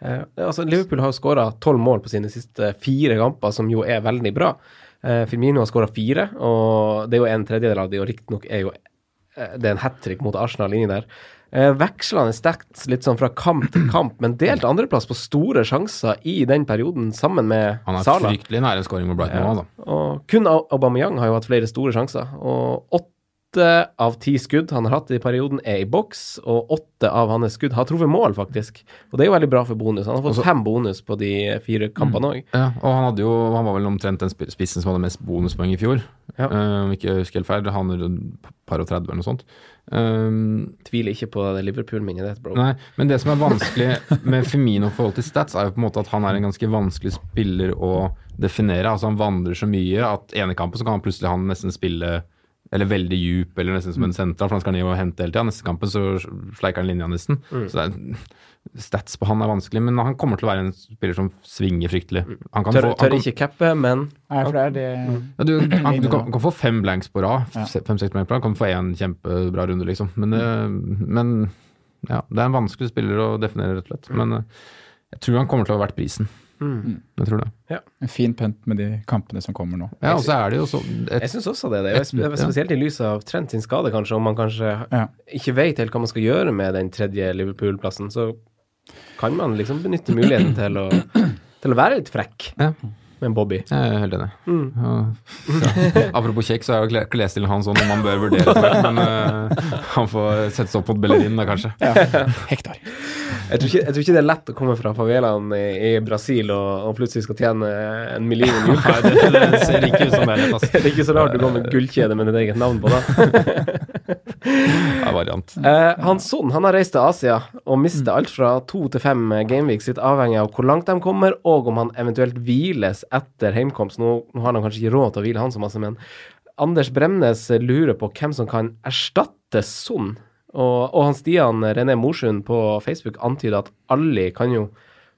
Eh, altså Liverpool har skåra tolv mål på sine siste fire kamper, som jo er veldig bra. Eh, Firmino har skåra fire, og det er jo en tredjedel av de, og riktignok er jo eh, det er en hat trick mot Arsenal inni der. Eh, vekslende sterkt litt sånn fra kamp til kamp, men delt andreplass på store sjanser i den perioden, sammen med Han er fryktelig nære scoring mot Brighton nå, altså. Og kun Aubameyang har jo hatt flere store sjanser. Og åtte av ti skudd han har hatt i perioden, er i boks, og åtte av hans skudd har truffet mål, faktisk. Og det er jo veldig bra for bonus. Han har fått fem bonus på de fire kampene òg. Ja, og han, hadde jo, han var vel omtrent den spissen som hadde mest bonuspoeng i fjor. Ja. Om ikke husker helt feil. Han rundt par og 30 eller noe sånt. Um, Tviler ikke på det Liverpool-minnet ditt, bro. Nei, men det som er vanskelig med Femino i forhold til stats, er jo på en måte at han er en ganske vanskelig spiller å definere. Altså Han vandrer så mye at ene kampen så kan han plutselig han nesten spille eller veldig djup, eller nesten som en sentral, for han skal ned og hente hele tida. Neste kampen så sleiker han linja nesten. Så det er, stats på han er vanskelig, men han kommer til å være en spiller som svinger fryktelig. Han kan Tør, få, han tør kan, ikke cappe, men Nei, for det er det ja, du, han, du, kan, kan få fem blanks på rad. Ja. Fem-seks blanks på rad. Kan få én kjempebra runde, liksom. Men, det, men ja, det er en vanskelig spiller å definere, rett og slett. Men eh, jeg tror han kommer til å ha vært prisen. Jeg tror det. En fin pent med de kampene som kommer nå. Ja, og så er det jo sånn et, Jeg syns også det. det er spe- Spesielt i lys av Trent sin skade, kanskje, om man kanskje Ja. ikke vet helt hva man skal gjøre med den tredje Liverpool-plassen, så kan man liksom benytte muligheten til å, til å være litt frekk Ja. Med en Bobby. Jeg er helt enig. Mm. Ja. Apropos kjekk, så er jo kle- klesstilen hans sånn om man bør vurdere det, men uh, han får sette seg opp mot Bellerin da, kanskje. Hektar. Jeg tror, ikke, jeg tror ikke det er lett å komme fra favelaen i, i Brasil og, og plutselig skal tjene en million i uka. Det, det ser ikke ut som det er lett, altså. Det er ikke så rart du går med gullkjede med ditt eget navn på, da. Det er variant. Eh, hans sønn han har reist til Asia og mister alt fra to til fem gameweeks, litt avhengig av hvor langt de kommer, og om han eventuelt hviles etter heimkomst. Nå, nå har han kanskje ikke råd til å hvile han så masse, men Anders Bremnes lurer på hvem som kan erstatte Son. Og, og han Stian René Morsund på Facebook antyder at Alli kan jo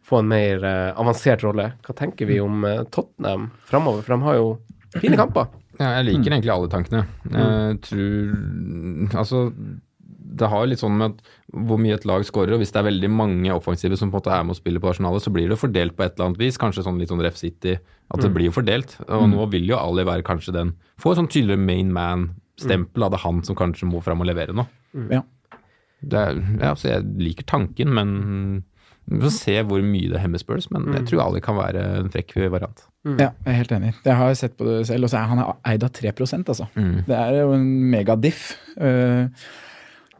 få en mer uh, avansert rolle. Hva tenker vi om uh, Tottenham framover? For de har jo fine kamper. Ja, jeg liker egentlig alle tankene. Jeg tror Altså, det har litt sånn med at hvor mye et lag skårer, og hvis det er veldig mange offensive som på en måte er med å spille på Arsenalet, så blir det fordelt på et eller annet vis. Kanskje sånn litt sånn Ref City, at det blir jo fordelt. Og nå vil jo Ali være kanskje den Få et sånn tydeligere main man-stempel av det han som kanskje må fram og levere nå. Ja. Det er, ja, så jeg liker tanken, men vi får se hvor mye det hemmer Spurs. Men jeg tror Ali kan være en frekk variant. ja, jeg er helt enig. Jeg har sett på det selv, og så er han eid av 3 altså. Mm. Det er jo en megadiff. Uh,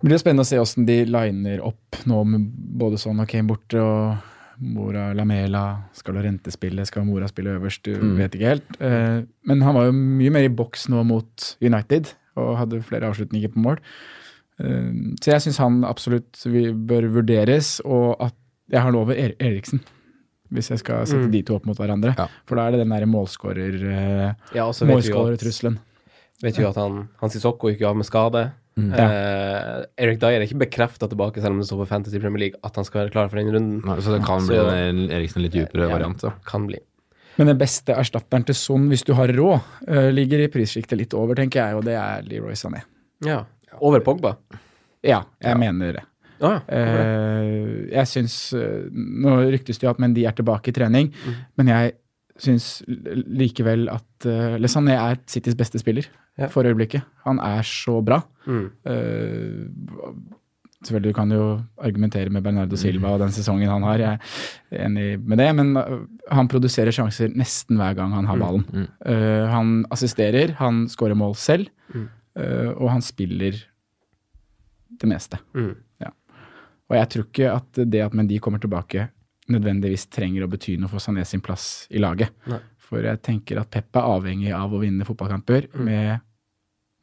det blir jo spennende å se åssen de liner opp nå med både sånn ok, borte og Mora Lamela. Skal Lorente spille? Skal Mora spille øverst? Du Mm. vet ikke helt. Eh, men han var jo mye mer i boks nå mot United og hadde flere avslutninger på mål. Eh, så jeg syns han absolutt bør vurderes, og at jeg har lov over er Eriksen. Hvis jeg skal sette Mm. de to opp mot hverandre. Ja. For da er det den derre målskårertrusselen. eh, Ja, og vet vi jo at, vet vi jo at han, han Sissoko gikk av med skade. Mm. Eh, Erik Dyer er ikke bekrefta tilbake, selv om det står på Fantasy Premier League, at han skal være klar for den runden. Nei, Så det kan Så- bli en Eriksen litt dypere Ja. variant. Så. Kan bli. Men den beste erstatteren til Son, hvis du har råd, eh, ligger i prissjiktet litt over, tenker jeg, og det er Leroy Sané. Ja. Over Pogba. Ja, jeg mener det. Ah, ja. Eh, jeg syns Nå ryktes det jo at Mendy er tilbake i trening, men jeg syns likevel at uh, Lesané er Citys beste spiller Ja. for øyeblikket. Han er så bra. Mm. Uh, selvfølgelig du kan jo argumentere med Bernardo Silva og den sesongen han har, jeg er enig med det, men uh, han produserer sjanser nesten hver gang han har ballen. Mm. Uh, han assisterer, han skårer mål selv, Mm. uh, og han spiller det meste. Mm. Og jeg tror ikke at det at Mendy kommer tilbake, nødvendigvis trenger å bety noe for Sané sin plass i laget. Nei. For jeg tenker at Pep er avhengig av å vinne fotballkamper med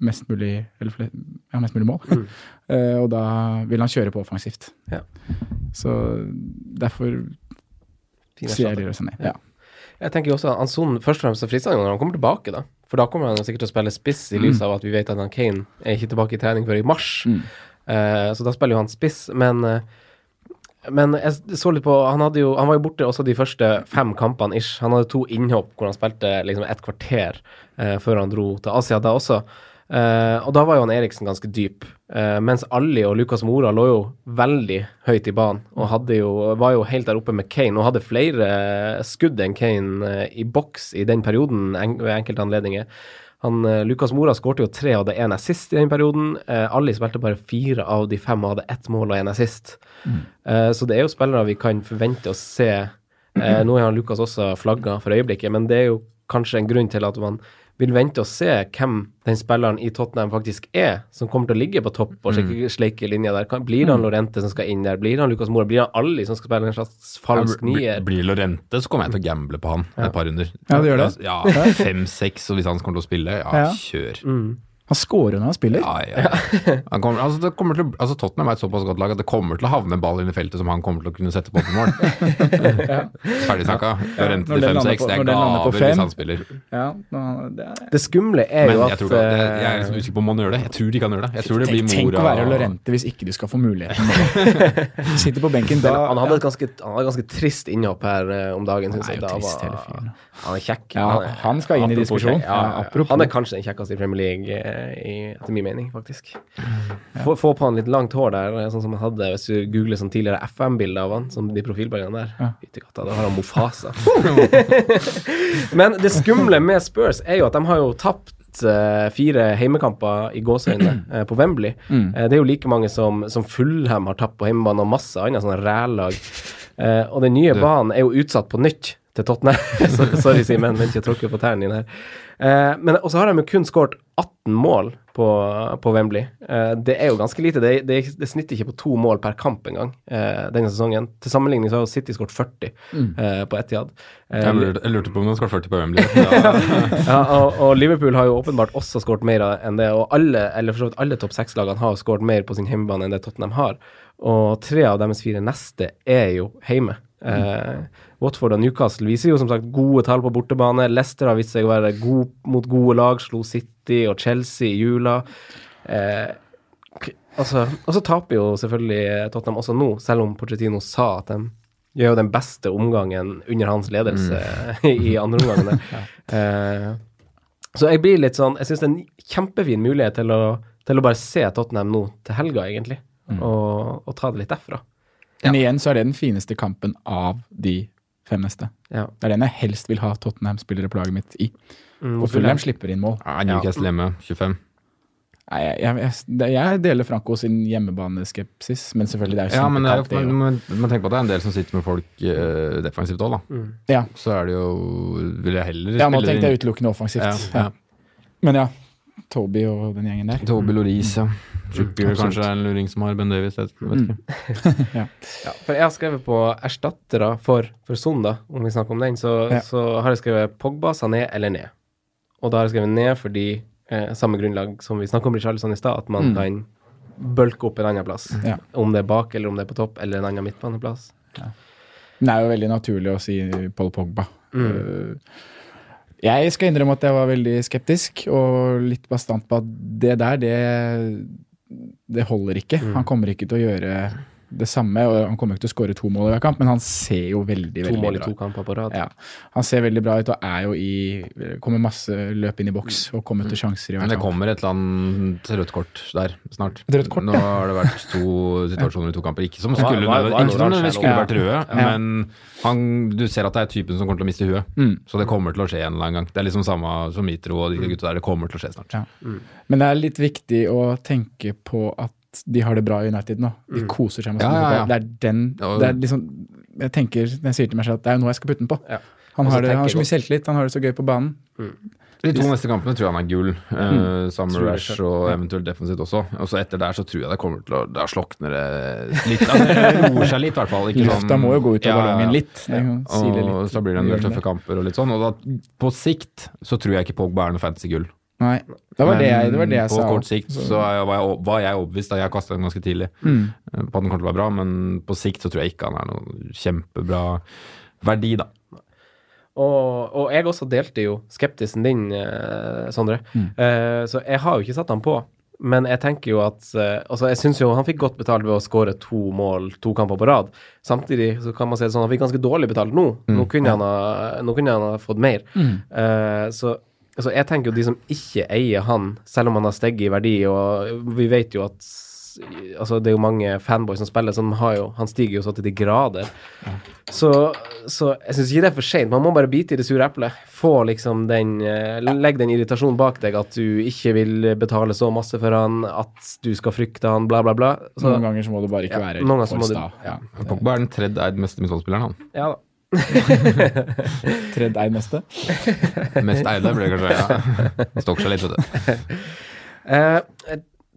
mest mulig, eller ja, mest mulig mål. Mm. uh, og da vil han kjøre på offensivt. Ja. Så derfor sier jeg det Sané. Ja. Jeg tenker jo også at Anson først og fremst er fristende når han kommer tilbake, da. For da kommer han sikkert til å spille spiss, i lys av at vi vet at han Kane er ikke tilbake i trening før i mars. Mm. Uh, så da spiller jo han spiss, men eh, men jeg så litt på Han, jo, han var jo borte også de første fem kampene ish. Han hadde to innhopp hvor han spilte liksom et kvarter eh, før han dro til Asia da også. Eh, og da var jo han Eriksen ganske dyp. Eh, mens Ali og Lukas Mora lå jo veldig høyt i banen og jo, var jo helt der oppe med Kane og hadde flere skudd enn Kane eh, i boks i den perioden en, ved enkelte anledninger. Han, eh, Lucas Mora skårte jo tre og hadde én assist i den perioden. Eh, Ali spilte bare fire av de fem og hadde ett mål og én assist. Eh, så det er jo spillere vi kan forvente å se. Eh, nå har Lukas også flagga for øyeblikket, men det er jo kanskje en grunn til at man vil vente og se hvem den spilleren i Tottenham faktisk er, som kommer til å ligge på topp og sleike, sleike linja der. Blir det han Lorente som skal inn der? Blir det han Lucas Mora? Blir det han Ali som skal spille en slags falsk Blir- nier? Blir Lorente, så kommer jeg til å gamble på han et par runder. Ja, det gjør det. Ja, Fem-seks, og hvis han kommer til å spille, ja, Ja. kjør. Mm. Han scorer når han spiller. Ja, ja. Han kommer, altså det kommer til, å- altså Tottenham er et såpass godt lag at det kommer til å havne en ball inn i feltet som han kommer til å kunne sette på på mål. Ferdig snakka. Ja. Når til lander 5-6, på- det er når den lander på gaver fem. hvis han spiller. Ja, nå- det er Det skumle er Men jo jeg, at tror ikke, at jeg er eh, liksom usikker på om han gjør det. Jeg tror de kan gjøre det. Jeg tror det blir Tenk, tenk å være Lorente hvis ikke du skal få muligheten. Sitter på benken da. Han hadde et ganske, han hadde ganske trist innhopp her eh, om dagen, syns jeg. Da trist, var-. Han er kjekk. Ja, han skal inn i apropos diskusjon. Han er kanskje den kjekkeste i Premier League, eh, i, etter min mening, faktisk. Få, få på han litt langt hår der, sånn som han hadde hvis du googler sånn tidligere FM-bilder av han, som de profilbildene der. Ja. Da har han Mofasa. Men det skumle med Spurs er jo at de har jo tapt eh, fire heimekamper i gåseøyne eh, på Wembley. Mm. Eh, det er jo like mange som, som Fullhem har tapt på hjemmebane, og masse andre sånne rælag. Eh, og den nye banen er jo utsatt på nytt til Tottenham. Sorry, Simen, men ikke tråkke på tærne dine her. Eh, men og så har de jo kun skåret 18 mål på, på Wembley. Eh, det er jo ganske lite. Det, det, det snitter ikke på to mål per kamp engang eh, denne sesongen. Til sammenligning så har jo City skåret 40 eh, på Etihad. Eh, Jeg lurte, jeg lurte på om de skåret 40 på Wembley. Ja. ja, og, og Liverpool har jo åpenbart også skåret mer enn det. Og alle eller for så vidt alle topp seks-lagene har skåret mer på sin hjemmebane enn det Tottenham har. Og tre av deres fire neste er jo hjemme. Eh, Watford og Newcastle viser jo som sagt gode tall på bortebane. Leicester har vist seg å være god mot gode lag. Slo City og Chelsea i jula. Eh, altså, og så taper jo selvfølgelig Tottenham også nå, selv om Pochettino sa at de gjør jo den beste omgangen under hans ledelse i andre omgangen. Eh, så jeg blir litt sånn Jeg syns det er en kjempefin mulighet til å, til å bare se Tottenham nå til helga, egentlig, og, og ta det litt derfra. Men igjen så er det den fineste kampen av de fem neste. Ja. Det er den jeg helst vil ha Tottenham-spillere på laget mitt i. Mm, Og Fulham slipper inn mål. Ja, Newcastle hjemme, 25. Nei, jeg, jeg, jeg, deler Franco sin hjemmebaneskepsis, men selvfølgelig det er jo Ja, men det er, jo. man, man på at det er en del som sitter med folk uh, defensivt òg, da. Ja. Så er det jo Vil jeg heller spille ja, nå tenkte jeg utelukkende offensivt. Ja, Ja. Men ja, Toby og den gjengen der. Toby Loris, ja. Trippier absolutt. kanskje er en luring som har Ben Davies. Jeg vet Mm. ja. Ja, for jeg har skrevet på erstattere for, for Son, da, om vi snakker om den, så, Ja. så har jeg skrevet Pogba, Sané eller ned. Og da har jeg skrevet ned fordi eh, samme grunnlag som vi snakket om Richarlison i stad, at man Mm. kan bølke opp en annen plass. Ja. Om det er bak, eller om det er på topp, eller en annen midtbaneplass. Men det er jo veldig naturlig å si Paul Pogba. Mm. Uh, jeg skal innrømme at jeg var veldig skeptisk og litt bastant på at det der, det, det holder ikke. Mm. Han kommer ikke til å gjøre det samme, og han kommer ikke til å skåre to mål i hver kamp, men han ser jo veldig, To veldig mål i bra to kamper på rad. Ja, han ser veldig bra ut og er jo i Kommer masse løp inn i boks og kommer til sjanser i Men det kommer et eller annet rødt kort der snart. Et rødt kort, Nå har det vært to situasjoner i to kamper. Ikke som skulle, hva, hva, hva, ikke som det skulle vært røde, Ja. men han, du ser at det er typen som kommer til å miste huet. Mm. Så det kommer til å skje en eller annen gang. Det er liksom samme som Mitro og de gutta der. Det kommer til å skje snart. Ja. Men det er litt viktig å tenke på at de har det bra i United nå. De Mm. koser seg med Ja, ja, ja. Det er den det er liksom, Jeg tenker, jeg sier til meg selv at det er jo noe jeg skal putte den på. Ja. Han har, det, han har så mye selvtillit, han har det så gøy på banen. De to neste kampene tror jeg han er gull. Uh, Summer Tror det Rash selv. og eventuelt defensivt også. Og så etter der så tror jeg det kommer til å Da slokner det litt. Altså, det roer seg litt, i hvert fall. Ikke Lufta sånn- må jo gå ut av Ja, ballongen ja. litt. Ja. Og litt. så blir det en del tøffe kamper og litt sånn. Og da, på sikt så tror jeg ikke Pogba er noe fantasy-gull. Nei, det var det jeg, det var det jeg på sa. kort sikt Så- var jeg, var jeg overbevist da jeg kasta den ganske tidlig Mm. eh, på at den kommer til å være bra, men på sikt så tror jeg ikke han er noen kjempebra verdi, da. Og, og jeg også delte jo skeptisen din, eh, Sondre. Mm. Eh, så jeg har jo ikke satt han på. Men jeg tenker jo at eh, Altså, jeg syns jo han fikk godt betalt ved å skåre to mål to kamper på rad. Samtidig så kan man si det sånn han fikk ganske dårlig betalt nå. Nå, kunne han ha, nå kunne han ha fått mer. Mm. Eh, så, så jeg tenker jo de som ikke eier han, selv om han har steget i verdi, og vi vet jo at Altså, det er jo mange fanboys som spiller, så han, har jo, han stiger jo så til de grader. Så, så jeg syns ikke det er for seint. Man må bare bite i det sure eplet. Få liksom den eh, Legg den irritasjonen bak deg at du ikke vil betale så masse for han, at du skal frykte han, bla, bla, bla. Så, Noen ganger så må du bare ikke Ja, være så for sta. Ja. Pogba er den tredje eid meste midtbanespilleren, han. ja da. Tredd eid meste? Mest eide blir det kanskje. Ja. Stokker seg litt, vet du. Eh,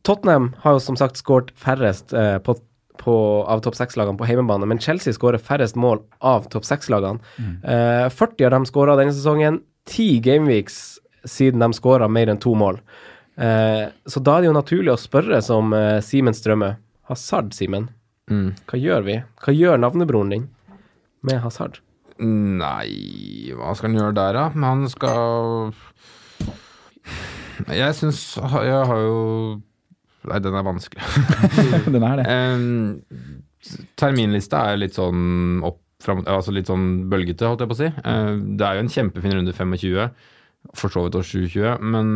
Tottenham har jo som sagt skåret færrest eh, på, på, av topp seks-lagene på hjemmebane, men Chelsea skårer færrest mål av topp seks-lagene. Eh, 40 av dem skåra denne sesongen. 10 gameweeks siden de skåra mer enn to mål. Eh, så da er det jo naturlig å spørre som eh, Simen Strømme. Hazard, Simen. Mm. Hva gjør vi? Hva gjør navnebroren din med Hazard? Nei, hva skal han gjøre der, da? Men han skal Jeg syns Jeg har jo Nei, den er vanskelig. Den er det. Um, terminlista er litt sånn opp fram, altså litt sånn bølgete, holdt jeg på å si. Eh, det er jo en kjempefin runde 25. For så vidt år 2020, men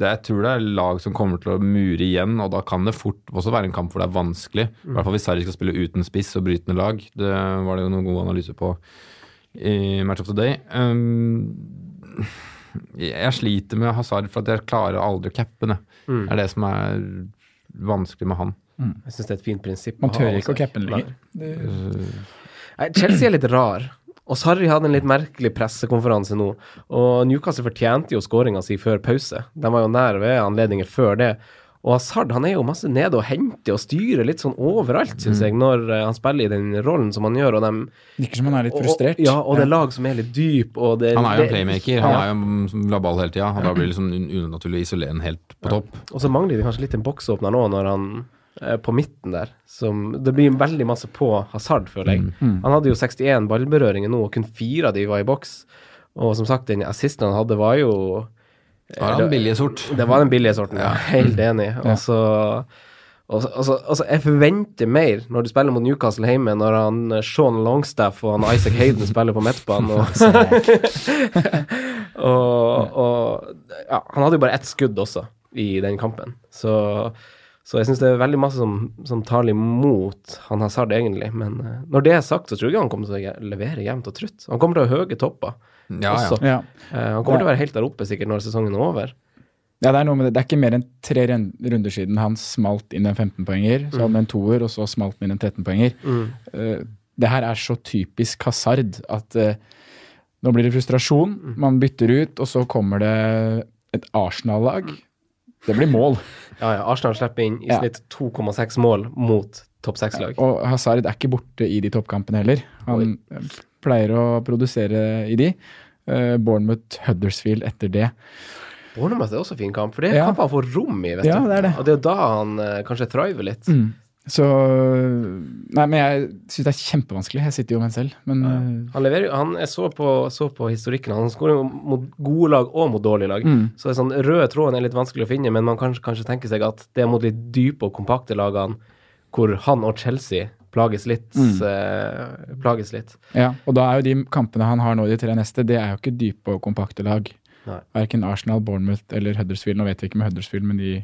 det, jeg tror det er lag som kommer til å mure igjen, og da kan det fort også være en kamp hvor det er vanskelig. I hvert fall hvis Sarri skal spille uten spiss og brytende lag. Det var det jo noen gode analyser på i Match of the Day. Um, jeg sliter med Hazard for at jeg klarer aldri å cappe det. Mm. Det er det som er vanskelig med han. Jeg syns det er et fint prinsipp. Man tør ikke å cappe den lenger. Nei, Chelsea er litt rar. Og Sarri hadde en litt merkelig pressekonferanse nå. Og Newcastle fortjente jo skåringa si før pause. De var jo nær ved anledninger før det. Og Hazard han er jo masse nede og henter og styrer litt sånn overalt, syns Mm. jeg, når eh, han spiller i den rollen som han gjør. Og dem, Virker som han er litt frustrert. Og, ja, og det er lag som er litt dyp, og det Han er jo en playmaker. Han er jo som la ball hele tida. Da blir liksom un- unaturlig å isolere helt på topp. Og så mangler de kanskje litt en boksåpner nå, når han på midten der. Som, det blir veldig masse på Hazard, føler jeg. Han hadde jo 61 ballberøringer nå, og kun fire av de var i boks. Og som sagt, den assisten han hadde, var jo Det var den billige sort. Det var den billige sorten, ja. Helt enig. Og så og så- og så- altså, jeg forventer mer når du spiller mot Newcastle hjemme, når han eh, Sean Longstaff og han Isaac Hayden spiller på midtbanen. Og, og, og ja, han hadde jo bare ett skudd også i den kampen. Så, så jeg syns det er veldig masse som, som taler imot han Hazard, egentlig. Men uh, når det er sagt, så tror jeg han kommer til å levere jevnt og trutt. Han kommer til å ha høye topper Ja, ja. også. Ja. Uh, han kommer til å være helt der oppe sikkert når sesongen er over. ja, det er noe med det. Det er ikke mer enn tre runder siden han smalt inn en 15-poenger, så hadde han en toer, og så smalt han inn en 13-poenger. Eh, det her er så typisk Hazard at nå blir det frustrasjon, man bytter ut, og så kommer det et Arsenal-lag. Det blir mål. Ja, ja. Arsenal slipper inn i snitt 2,6 mål mot topp seks-lag. Og Hazard er ikke borte i de toppkampene heller. Han pleier å produsere i de. Uh, Bournemouth, Huddersfield etter det. Bournemouth er også fin kamp, for det er Ja. kamper han får rom i. vet Ja, du. det er det. Og det er jo da han uh, kanskje thriver litt. Så Nei, men jeg syns det er kjempevanskelig. Jeg sitter jo med en selv, men ja. Han leverer jo, han, Jeg så på, så på historikken, han skårer jo mot gode lag og mot dårlige lag. Mm. Så sånn, røde tråden er litt vanskelig å finne, men man kan kanskje tenke seg at det er mot litt dype og kompakte lagene hvor han og Chelsea plages litt. Mm. eh, plages litt. ja. Og da er jo de kampene han har nå de tre neste, det er jo ikke dype og kompakte lag. Verken Arsenal, Bournemouth eller Huddersfield. Nå vet vi ikke med Huddersfield, men de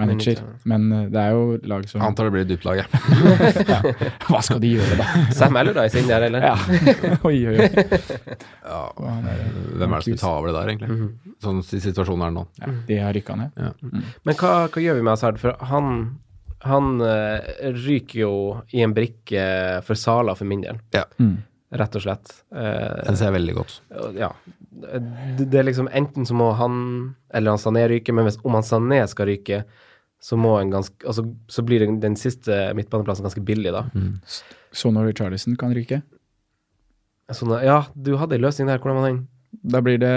manager. Men eh, det er jo lag som antar det blir et dypt lag, jeg. Hva skal de gjøre, da? Sam Allardyce inn der, eller? Ja. oi, oi, oi. Ja. Hvem er det som vil ta over det der, egentlig? Sånn situasjonen er nå. Ja, de har rykka ned. Men hva, hva gjør vi med Hazard? For han, han eh, ryker jo i en brikke for Sala for min del, Ja. rett og slett. Eh, Den ser jeg veldig godt. ja. Det, det er liksom enten så må han eller han Sané ryke, men hvis, om han Sané skal ryke, så må en ganske Altså, så blir den, den siste midtbaneplassen ganske billig, da. Sonor Richarlison kan ryke. Sånne, ja, du hadde en løsning der. Hvordan var den? Da blir det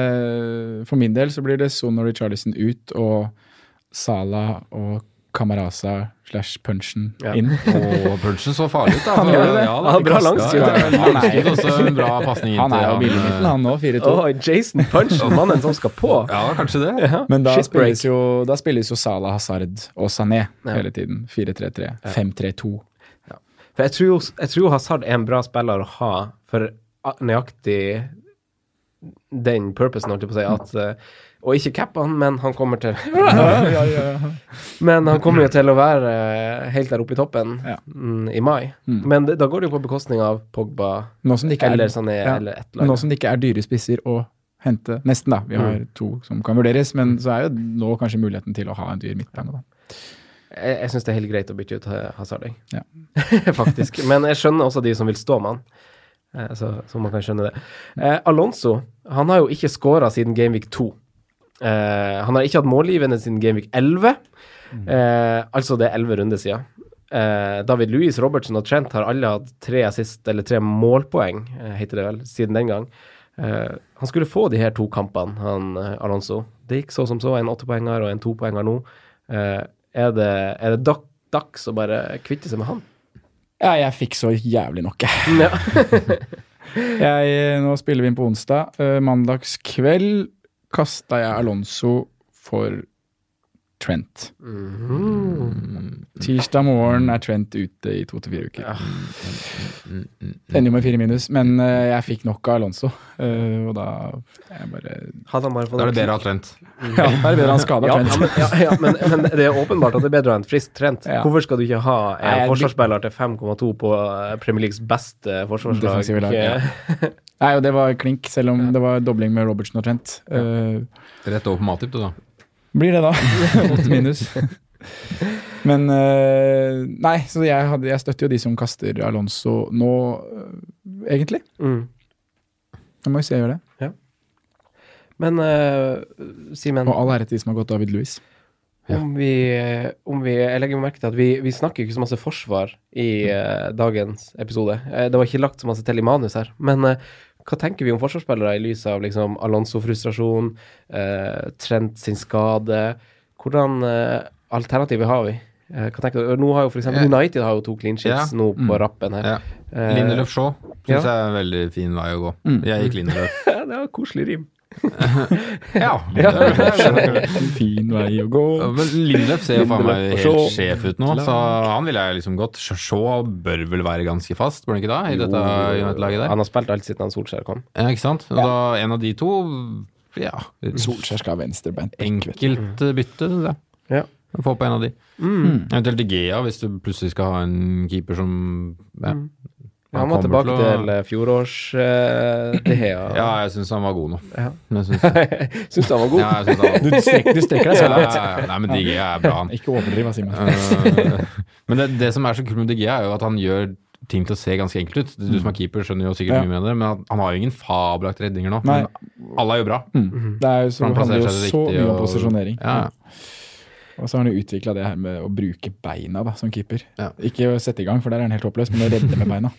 For min del så blir det Sonor Richarlison ut og Sala og Camarasa slash Punchen Ja. inn. Og punchen så farlig ut, da. Han gjør det. Ja, Han har bra langs langskudd. Han er- også en bra pasning inn Han er jo til billigmidten, han nå, 4-2. Oh, Jason Punchen, mannen som skal på! Ja, kanskje det. Ja. Men da spilles, jo, da spilles jo Salah, Hazard og Sané Ja. hele tiden. 4-3-3, 5-3-2. For jeg tror, jeg tror Hazard er en bra spiller å ha for nøyaktig den purposen, holdt jeg på å si, at eh, Og ikke cappe han, men han kommer til Men han kommer jo til å være eh, helt der oppe i toppen mm, i mai. Men da går det jo på bekostning av Pogba er, eller Sané ja, eller et men nå som det ikke er dyre spisser å hente Nesten, da. Vi har to som kan vurderes, men så er jo nå kanskje muligheten til å ha en dyr midtbane, da. Jeg, jeg syns det er helt greit å bytte ut Hazard, jeg. Ja. Faktisk. Men jeg skjønner også de som vil stå med han. Eh, Så, så man kan skjønne det. Eh, Alonso han har jo ikke skåra siden Gameweek 2. Eh, han har ikke hatt målgivende siden Gameweek 11. Eh, altså det er 11 runder siden. Eh, David Louis, Robertson og Trent har alle hatt tre assist, eller tre målpoeng, heter det vel, siden den gang. Eh, han skulle få de her to kampene, han Alonso. Det gikk så som så, en åttepoenger og en topoenger nå. Eh, er det, er det dak- dags å bare kvitte seg med han? Ja, jeg fikk så jævlig nok. Ja. jeg. Nå spiller vi inn på onsdag. Uh, Mandagskveld kasta jeg Alonso for Trent. Mhm. Tirsdag morgen er Trent ute i to til fire uker. Ja. Ender jo med fire minus, men eh, jeg fikk nok av Alonso. eh, og da jeg bare han bare Da er det bedre å ha Trent. Ja, da er det bedre han skada ja, Trent. ja, men, ja, ja, men, men det er åpenbart at det er bedre å ha en frisk Trent. Ja. Hvorfor skal du ikke ha en Nei, forsvarsspiller til 5,2 på eh, Premier Leagues beste forsvarslag? Nei, og det var klink, selv om det var dobling med Robertson og Trent. Eh, Rett over på Matip, du, da. Blir det, da. Åtte minus. Men eh, Nei, så jeg, hadde, jeg støtter jo de som kaster Alonso nå, eh, egentlig. Mm. Jeg må jo si jeg gjør det. Men uh, Simen, Og all ære til de som har gått David Louis. Ja. om, vi, om vi Jeg legger merke til at vi, vi snakker ikke så masse forsvar i uh, dagens episode. Uh, det var ikke lagt så masse til i manus her. Men hva tenker vi om forsvarsspillere i lys av liksom, Alonso-frustrasjon, eh, Trent sin skade? Hvordan eh, alternativer har vi? Eh, hva tenker du? Nå har jo for eksempel United har jo to clean sheets yeah. nå på Mm. rappen her. Yeah. Eh, Lindelöf Shaw syns ja. jeg er en veldig fin vei å gå. Mm. Jeg gikk Lindelöf. Det var koselig rim. ja. fin vei å gå. Men Lindløf ser jo faen meg helt sjef ut nå, så han ville jeg liksom gått. Shaw bør vel være ganske fast, bør han ikke da? I dette United-laget der? Han har spilt alt siden han Solskjær kom. Ja, ikke sant? Og da en av de to Ja. Solskjær skal ha du. Enkelt bytte, syns jeg. Ja. Få på en av de. Mm. Eventuelt De Gea, hvis du plutselig skal ha en keeper som ja. Mm. Ja, han må tilbake til å- til eh, fjorårs uh, Ja, jeg syns han var god nå. Ja. Syns du han var god? ja, jeg synes han var god. du strekker deg så ja, langt. ja, ja. Nei, men DG er bra, han. Ikke overdriv, Simen. Eh, men det, det som er så kult med DG er jo at han gjør ting til å se ganske enkelt ut. Du som er keeper, skjønner jo sikkert mye med det, men han, han har jo ingen fabelaktige redninger nå. Nei. Men alle er jo bra. Mm. Det er jo så, Han handler jo så mye om posisjonering. Ja. Og så har han jo utvikla det her med å bruke beina da, som keeper. Ja. Ikke å sette i gang, for der er han helt håpløs, men å redde med beina.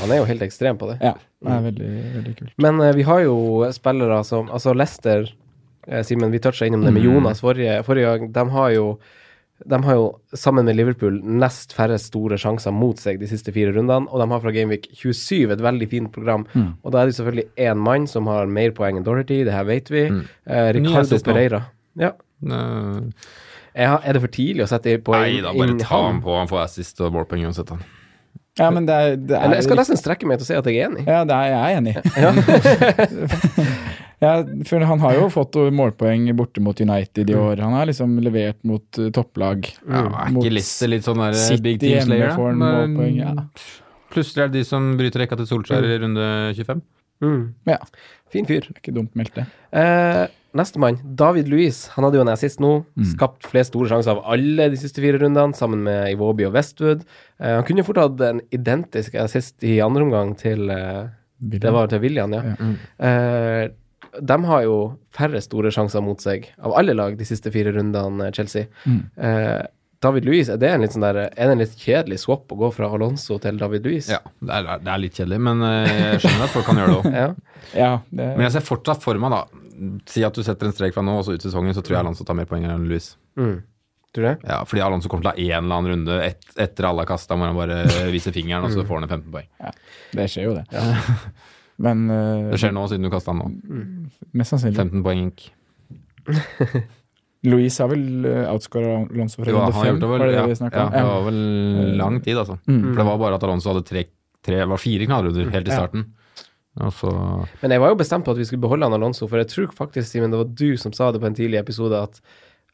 Han er jo helt ekstrem på det. Ja, det er veldig, veldig kult. Men eh, vi har jo spillere som Altså Lester, eh, Simen, vi toucha innom det med Mm. Jonas forrige, forrige gang. De har jo de har jo sammen med Liverpool nest færre store sjanser mot seg de siste fire rundene, og de har fra Gameweek 27 et veldig fint program. Mm. Og da er det selvfølgelig én mann som har mer poeng enn Dorothy, det her vet vi. Mm. Eh, Ricardo. Pereira. Ja. Eh, Er, det for tidlig å sette på Nei da, bare ta ham på. Han får assist og målpoeng uansett, han. Ja, men det er, det er Eller jeg skal nesten strekke meg til å si at jeg er enig. Ja, det er, jeg er enig. Ja. Ja, for han har jo fått målpoeng borte mot United i Mm. år. Han har liksom levert mot uh, topplag. Ja, er Mot ikke Lister litt sånn der eh, big team slayer? får Men målpoeng, ja. Plutselig er det de som bryter rekka til Solskjær i runde 25. Mm. Ja, Fin fyr. det er ikke dumt meldt, det. Eh, Nestemann, David Luiz. Han hadde jo en assist nå. Mm. Skapt flest store sjanser av alle de siste fire rundene, sammen med Iwobi og Westwood. Uh, han kunne fort hatt en identisk assist i andre omgang til uh, Det var til William, ja. Ja. Eh, de har jo færre store sjanser mot seg av alle lag de siste fire rundene, Chelsea. Mm. Eh, David Luiz, er det en litt sånn der, er det en litt kjedelig swap å gå fra Alonso til David Luiz? Ja, det er, det er litt kjedelig, men jeg skjønner at folk kan gjøre det òg. Ja. Ja, det, Men jeg ser fortsatt for meg, da Si at du setter en strek fra nå og så ut sesongen, så tror jeg Alonso tar mer poeng enn Louis. Mm. Tror du det? Ja, fordi Alonso kommer til å ha en eller annen runde et, etter alle har kasta, hvor han bare viser fingeren, og så får han 15 poeng. Ja, det skjer jo, det. Men uh, Det skjer nå, siden du kasta han nå. mest sannsynlig. 15 poeng ink. Louise har vel uh, outscora Alonso fra runde fem? gjort det Var det Ja, det vi ja, om? det var vel lang tid, altså. Mm. For det var bare at Alonso hadde tre, tre var fire knallrunder helt i Ja. starten. Og så Men jeg var jo bestemt på at vi skulle beholde han Alonso, for jeg tror faktisk, Simen, det var du som sa det på en tidlig episode, at,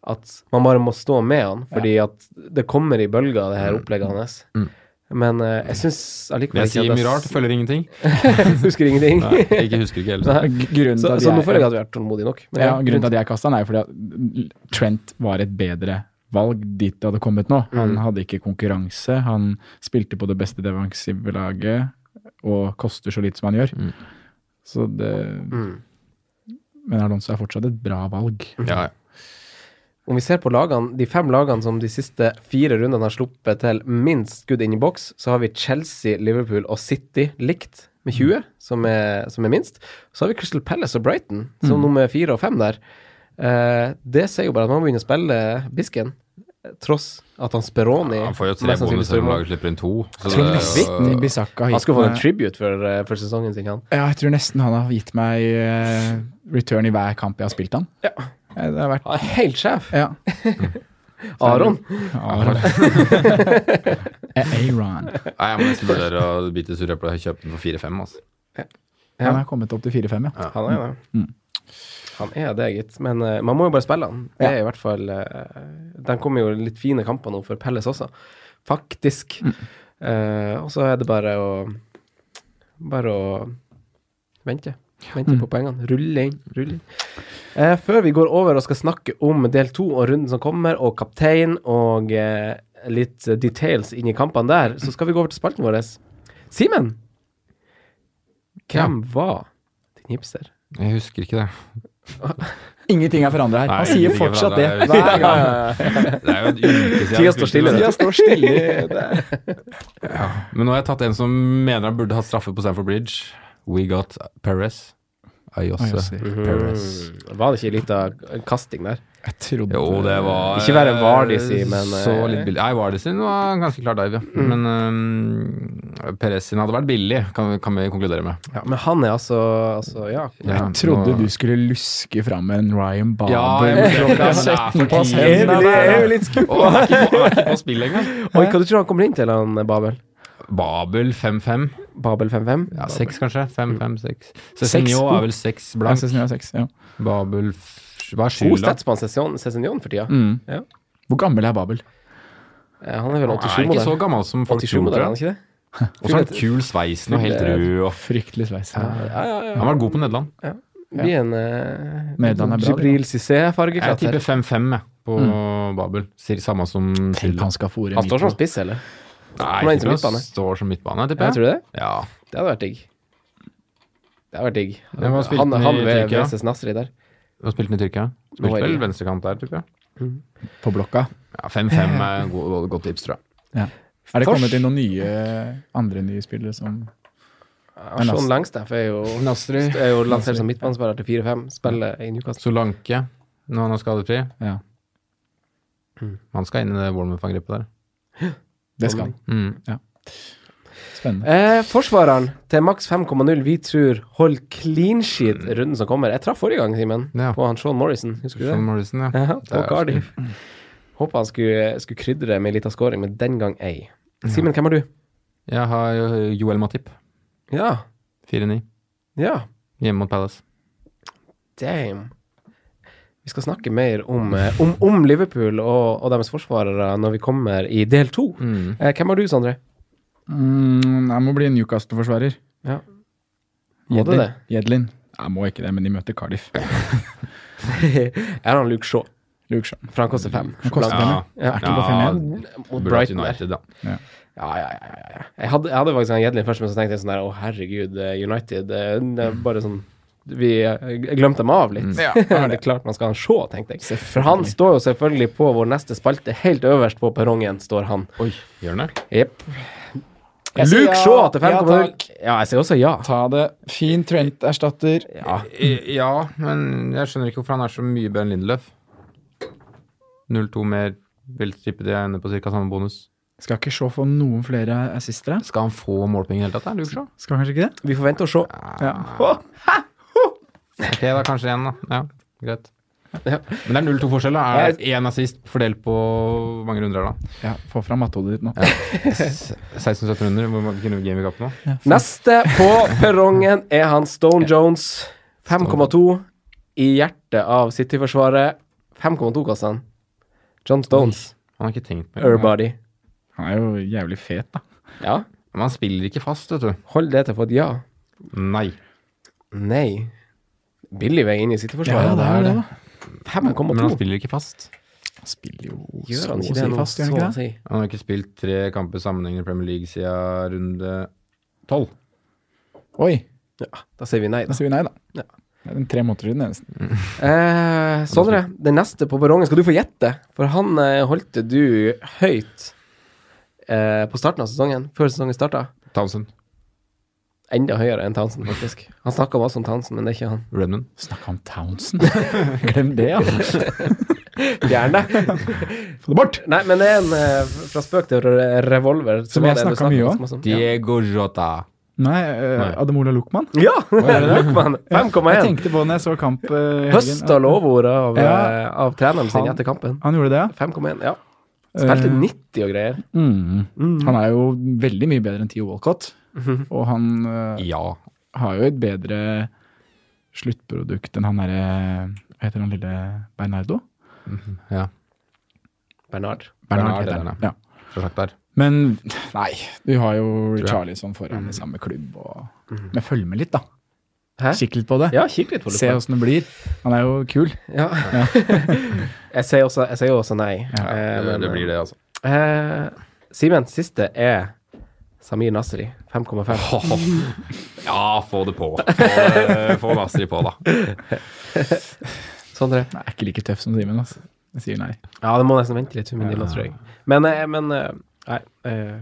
at man bare må stå med han, fordi at det kommer i bølger, det her opplegget hans. Mm. Men uh, jeg syns allikevel Jeg sier mye rart, følger ingenting. Husker ingenting. Nei, jeg ikke husker ikke heller. Så, så nå føler jeg at vi er tålmodige nok. Men Ja, ja, grunnen til at jeg kasta han, er jo fordi at Trent var et bedre valg dit det hadde kommet nå. Han Mm. hadde ikke konkurranse, han spilte på det beste defensive laget og koster så lite som han gjør. Mm. Så det Mm. Men Alonso er fortsatt et bra valg. Ja, ja. Om vi ser på lagene, de fem lagene som de siste fire rundene har sluppet til minst skudd inn i boks, så har vi Chelsea, Liverpool og City likt med 20, som er, som er minst. Så har vi Crystal Palace og Brighton som nummer fire og fem der. Eh, det sier jo bare at man må begynne å spille Bisken, tross at han Speroni Han får jo tre bonuser om i laget slipper inn to. Så Jeg tror det er nesten jo Han skulle fått en tribute for, eh, for sesongen sin, han. Ja, jeg tror nesten han har gitt meg eh, return i hver kamp jeg har spilt han. Ja. Eh, Det har vært Han er helt sjef. Ja. Aron. Aaron. Aaron. Nei, jeg må nesten vurdere å bite surrepla og kjøpe den for 4-5. Altså. Han er kommet opp til 4-5, ja. Han er det. Mm. Han er det, gitt. Men uh, man må jo bare spille han. Det Ja. er i hvert fall uh, Den kommer jo litt fine kamper nå for Pelles også, faktisk. Mm. Uh, og så er det bare å Bare å vente. Vente Mm. på poengene. Rulle inn. Rulle inn. Eh, før vi går over og skal snakke om del to og runden som kommer, og kaptein og eh, litt details inn i kampene der, så skal vi gå over til spalten vår. Simen, hvem var din hipster? Jeg husker ikke det. Ingenting er forandra her. Nei, Han sier er fortsatt det hver gang. Det er jo en uke siden. Tida står stille. Tida står stille. Det- Men nå har jeg tatt en som mener han burde hatt straffe på Stamford Bridge. We got Perez. Ayose. Perez. Mm. Var det ikke litt av kasting der? Jeg trodde Jo, det var Ikke være en Vardy men, Så eh, litt billig. Nei, Vardy sin var ganske klar dive, ja. Men um, Perez sin hadde vært billig, kan, vi- kan vi konkludere med. Ja, men han er altså, altså Ja. Ja, Jeg trodde nå- du skulle luske fram en Ryan Babel Ja, jeg- er for 17 på tidlig. søndag. Jeg jo litt skuffa. Han er ikke på- spill engang. Oi, hva du tror han kommer inn til, han Babel? Babel 5-5. Babel 5-5? Ja, 6 kanskje. 5-5-6. Seks. Cezinio er vel 6 blank. Ja, er seks, ja. Babel f- Hva er God stats på han Cezanne for tida. Mm. Ja. Hvor gammel er Babel? Eh, Han er vel Han er ikke så gammel som folk 87-modell, tror. han ikke det? Og så har han kul sveisen og helt rød. Og Fryktelig sveis. Ja, ja, ja. han var god på Nederland. Blir en uh, er Jibril Jeg Cissé-fargeklatter. tipper 5-5 på på Babel. Sier samme som Tenk han skal fòre Han står som spiss, eller? Nei, han jeg tror han står som midtbane, Jeg jeg. tror det. Ja. Det hadde vært digg. Det hadde vært digg. Han, han ved ved Nasri der. Du har spilt den i Tyrkia? Spilte Spilt vel venstrekant der, tror jeg. på blokka. Ja, 5-5 er god, godt tips, tror jeg. Ja. Er det Fors- kommet inn noen nye, andre nye spillere som Sånn Sean Langstaff er jo, Nasri. er jo lansert som midtbanespiller til 4-5. Spiller i Newcastle. Solanke, når han er skadefri. Ja, Han skal inn i det Bournemouth-angrepet der. det skal han. Mm. Spennende. Eh, forsvareren til maks 5,0 vi tror holder clean sheet runden som kommer. Jeg traff forrige gang, Simen, Ja. på han Sean Morrison. Husker du det? Sean Morrison, ja. Ja, på Cardiff. Håper han skulle, skulle krydre med ei lita scoring, men den gang ei. Simen, hvem har du? Jeg har jo Joel Matip. Ja. 4-9. Ja. Hjemme mot Palace. Damn. Vi skal snakke mer om, eh, om, om Liverpool og, og deres forsvarere når vi kommer i del to. Mm. Eh, hvem har du, Sondre? Mm, jeg må bli Newcastle-forsvarer. Ja. Må du det? Jedlin. Jeg må ikke det, men de møter Cardiff. Har han Luke Shaw, Luke Shaw. for han koster fem. Han koster Ja. fem, ja. Er ikke på fem igjen? Mot Brighton. United, da. Ja, ja, ja. ja, ja. Jeg, hadde, jeg hadde faktisk en Jedlin først, men så tenkte jeg sånn der Å, herregud, eh, United eh, Det er bare sånn Vi eh, glemte dem av litt. Ja, det er klart man skal ha en show, tenkte jeg. For han står jo selvfølgelig på vår neste spalte. Helt øverst på perrongen står han. Oi, gjør han det? Jepp. Jeg Luke ja. Shaw til Ja, 5,0. Ja, Ja, jeg sier også ja. Ta det. Fin Trent-erstatter. Ja. Ja, men jeg skjønner ikke hvorfor han er så mye bedre enn Lindelöf. 0-2 mer, vil tippe de er inne på ca. samme bonus. Skal ikke Shaw få noen flere assister? Skal han få målpenger i det hele tatt, Luke Shaw? Skal kanskje ikke det? Vi får vente og se. Ja. Ok, da kanskje én, da. Ja, greit. Ja. Men det er 0-2 forskjell, da. Er det én assist fordelt på hvor mange runder, da? ja få fram mattehodet ditt nå. 16-17 runder? Hvor mange game vi på nå? Neste på perrongen er han Stone Jones. 5,2 i hjertet av City-forsvaret. 5,2 koster han. John Stones. Han har ikke tenkt på det. Han er jo jævlig fet, da. Ja. Men han spiller ikke fast, vet du. Hold det til for et ja. Nei. Nei. Billig vei inn i City-forsvaret. Ja, det er det, da. Men han 5,2. spiller ikke fast. Han spiller jo Gjør han ikke det nå? fast, Så han å ikke si. Han har ikke spilt tre kamper sammenhengende i Premier League siden runde 12. Oi, Ja, da sier vi nei, da da. sier vi nei, da. Ja. Det er en tre måneder siden, nesten. Eh, Sondre, den neste på perrongen skal du få gjette, for han eh, holdte du høyt eh, på starten av sesongen, før sesongen starta. Townsend. Enda høyere enn Townsend, faktisk. Han snakka masse om Townsend, men det er ikke han. Redmond. Snakka om Townsend. Glem det, ja. Gjerne. Få det bort! Nei, men det er en eh, fra spøk til revolver. Som jeg snakket mye om. om. Diego Jota. Nei, uh, Nei. Ademola Luchman. Ja! Luckman, Jeg 5,1. tenkte på når jeg så kamp Uh, helgen. Høsta lovord av, Ja. eh, av treneren sin etter kampen. Han gjorde det, ja. 5,1, ja. Spilte Eh, 90 og greier. Mm. Mm. Han er jo veldig mye bedre enn Theo Walcott. Og han eh, Ja. har jo et bedre sluttprodukt enn han derre Hva heter han lille Bernardo? ja. Bernard. Bernard, Bernard heter han, ja. Men nei, du har jo. Charlison foran i samme klubb. Og, Men følg med litt, da. Hæ? Kikk litt på det. Ja, kikk litt på Se Luckman. åssen det blir. Han er jo kul. Ja. sier jeg sier jo også nei. Ja, Eh, Det, men, det blir det, altså. Eh, Simen, siste er Samir Nasri. 5,5. Ja, få det på. Få, få Nasri på, da. Sondre? Nei, er ikke like tøff som Simen, altså. Jeg sier nei. Ja, det må nesten vente litt min del, tror jeg. Men, eh, men eh, Nei. eh,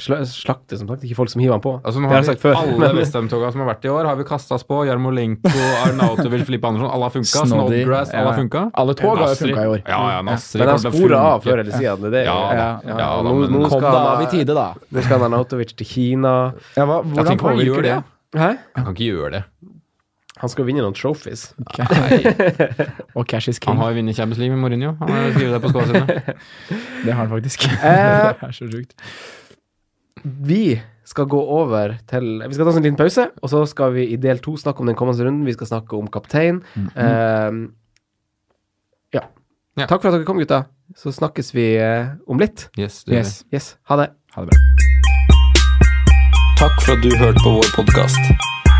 sla- Slakte, som sagt. Ikke folk som hiver han på. Altså, nå har har vi, sagt før. alle Westham-toga som har vært i år, har vi kasta oss på. Jarmolenko, Arnautovic, Filippe Andersson. Alle har funka. Snowgrass, Snodgrass, alle har ja. funka. Alle tog har funka i år. Ja, ja, Nasri Men kommer til av før eller siden. Det er. Ja, ja, Ja, da, nå, men- nå skal han- av i tide, da. Nå skal Arnautovic til Kina. Ja, hva, hvordan han påvirker det. det? Hæ? Han kan ikke gjøre det. Han skal vinne noen trophies. Og cash is king. Han har jo vunnet Champions League med Mourinho. Han har skrevet det på skoene sine. Det har han faktisk. Eh, det er så sjukt. Vi skal gå over til Vi skal ta oss en liten pause, og så skal vi i del to snakke om den kommende runden. Vi skal snakke om kaptein. Eh, ja. Ja. Takk for at dere kom, gutta. Så snakkes vi uh, om litt. Yes, det gjør Det. Yes, ha det. Ha det bra. Takk for at du hørte på vår podkast.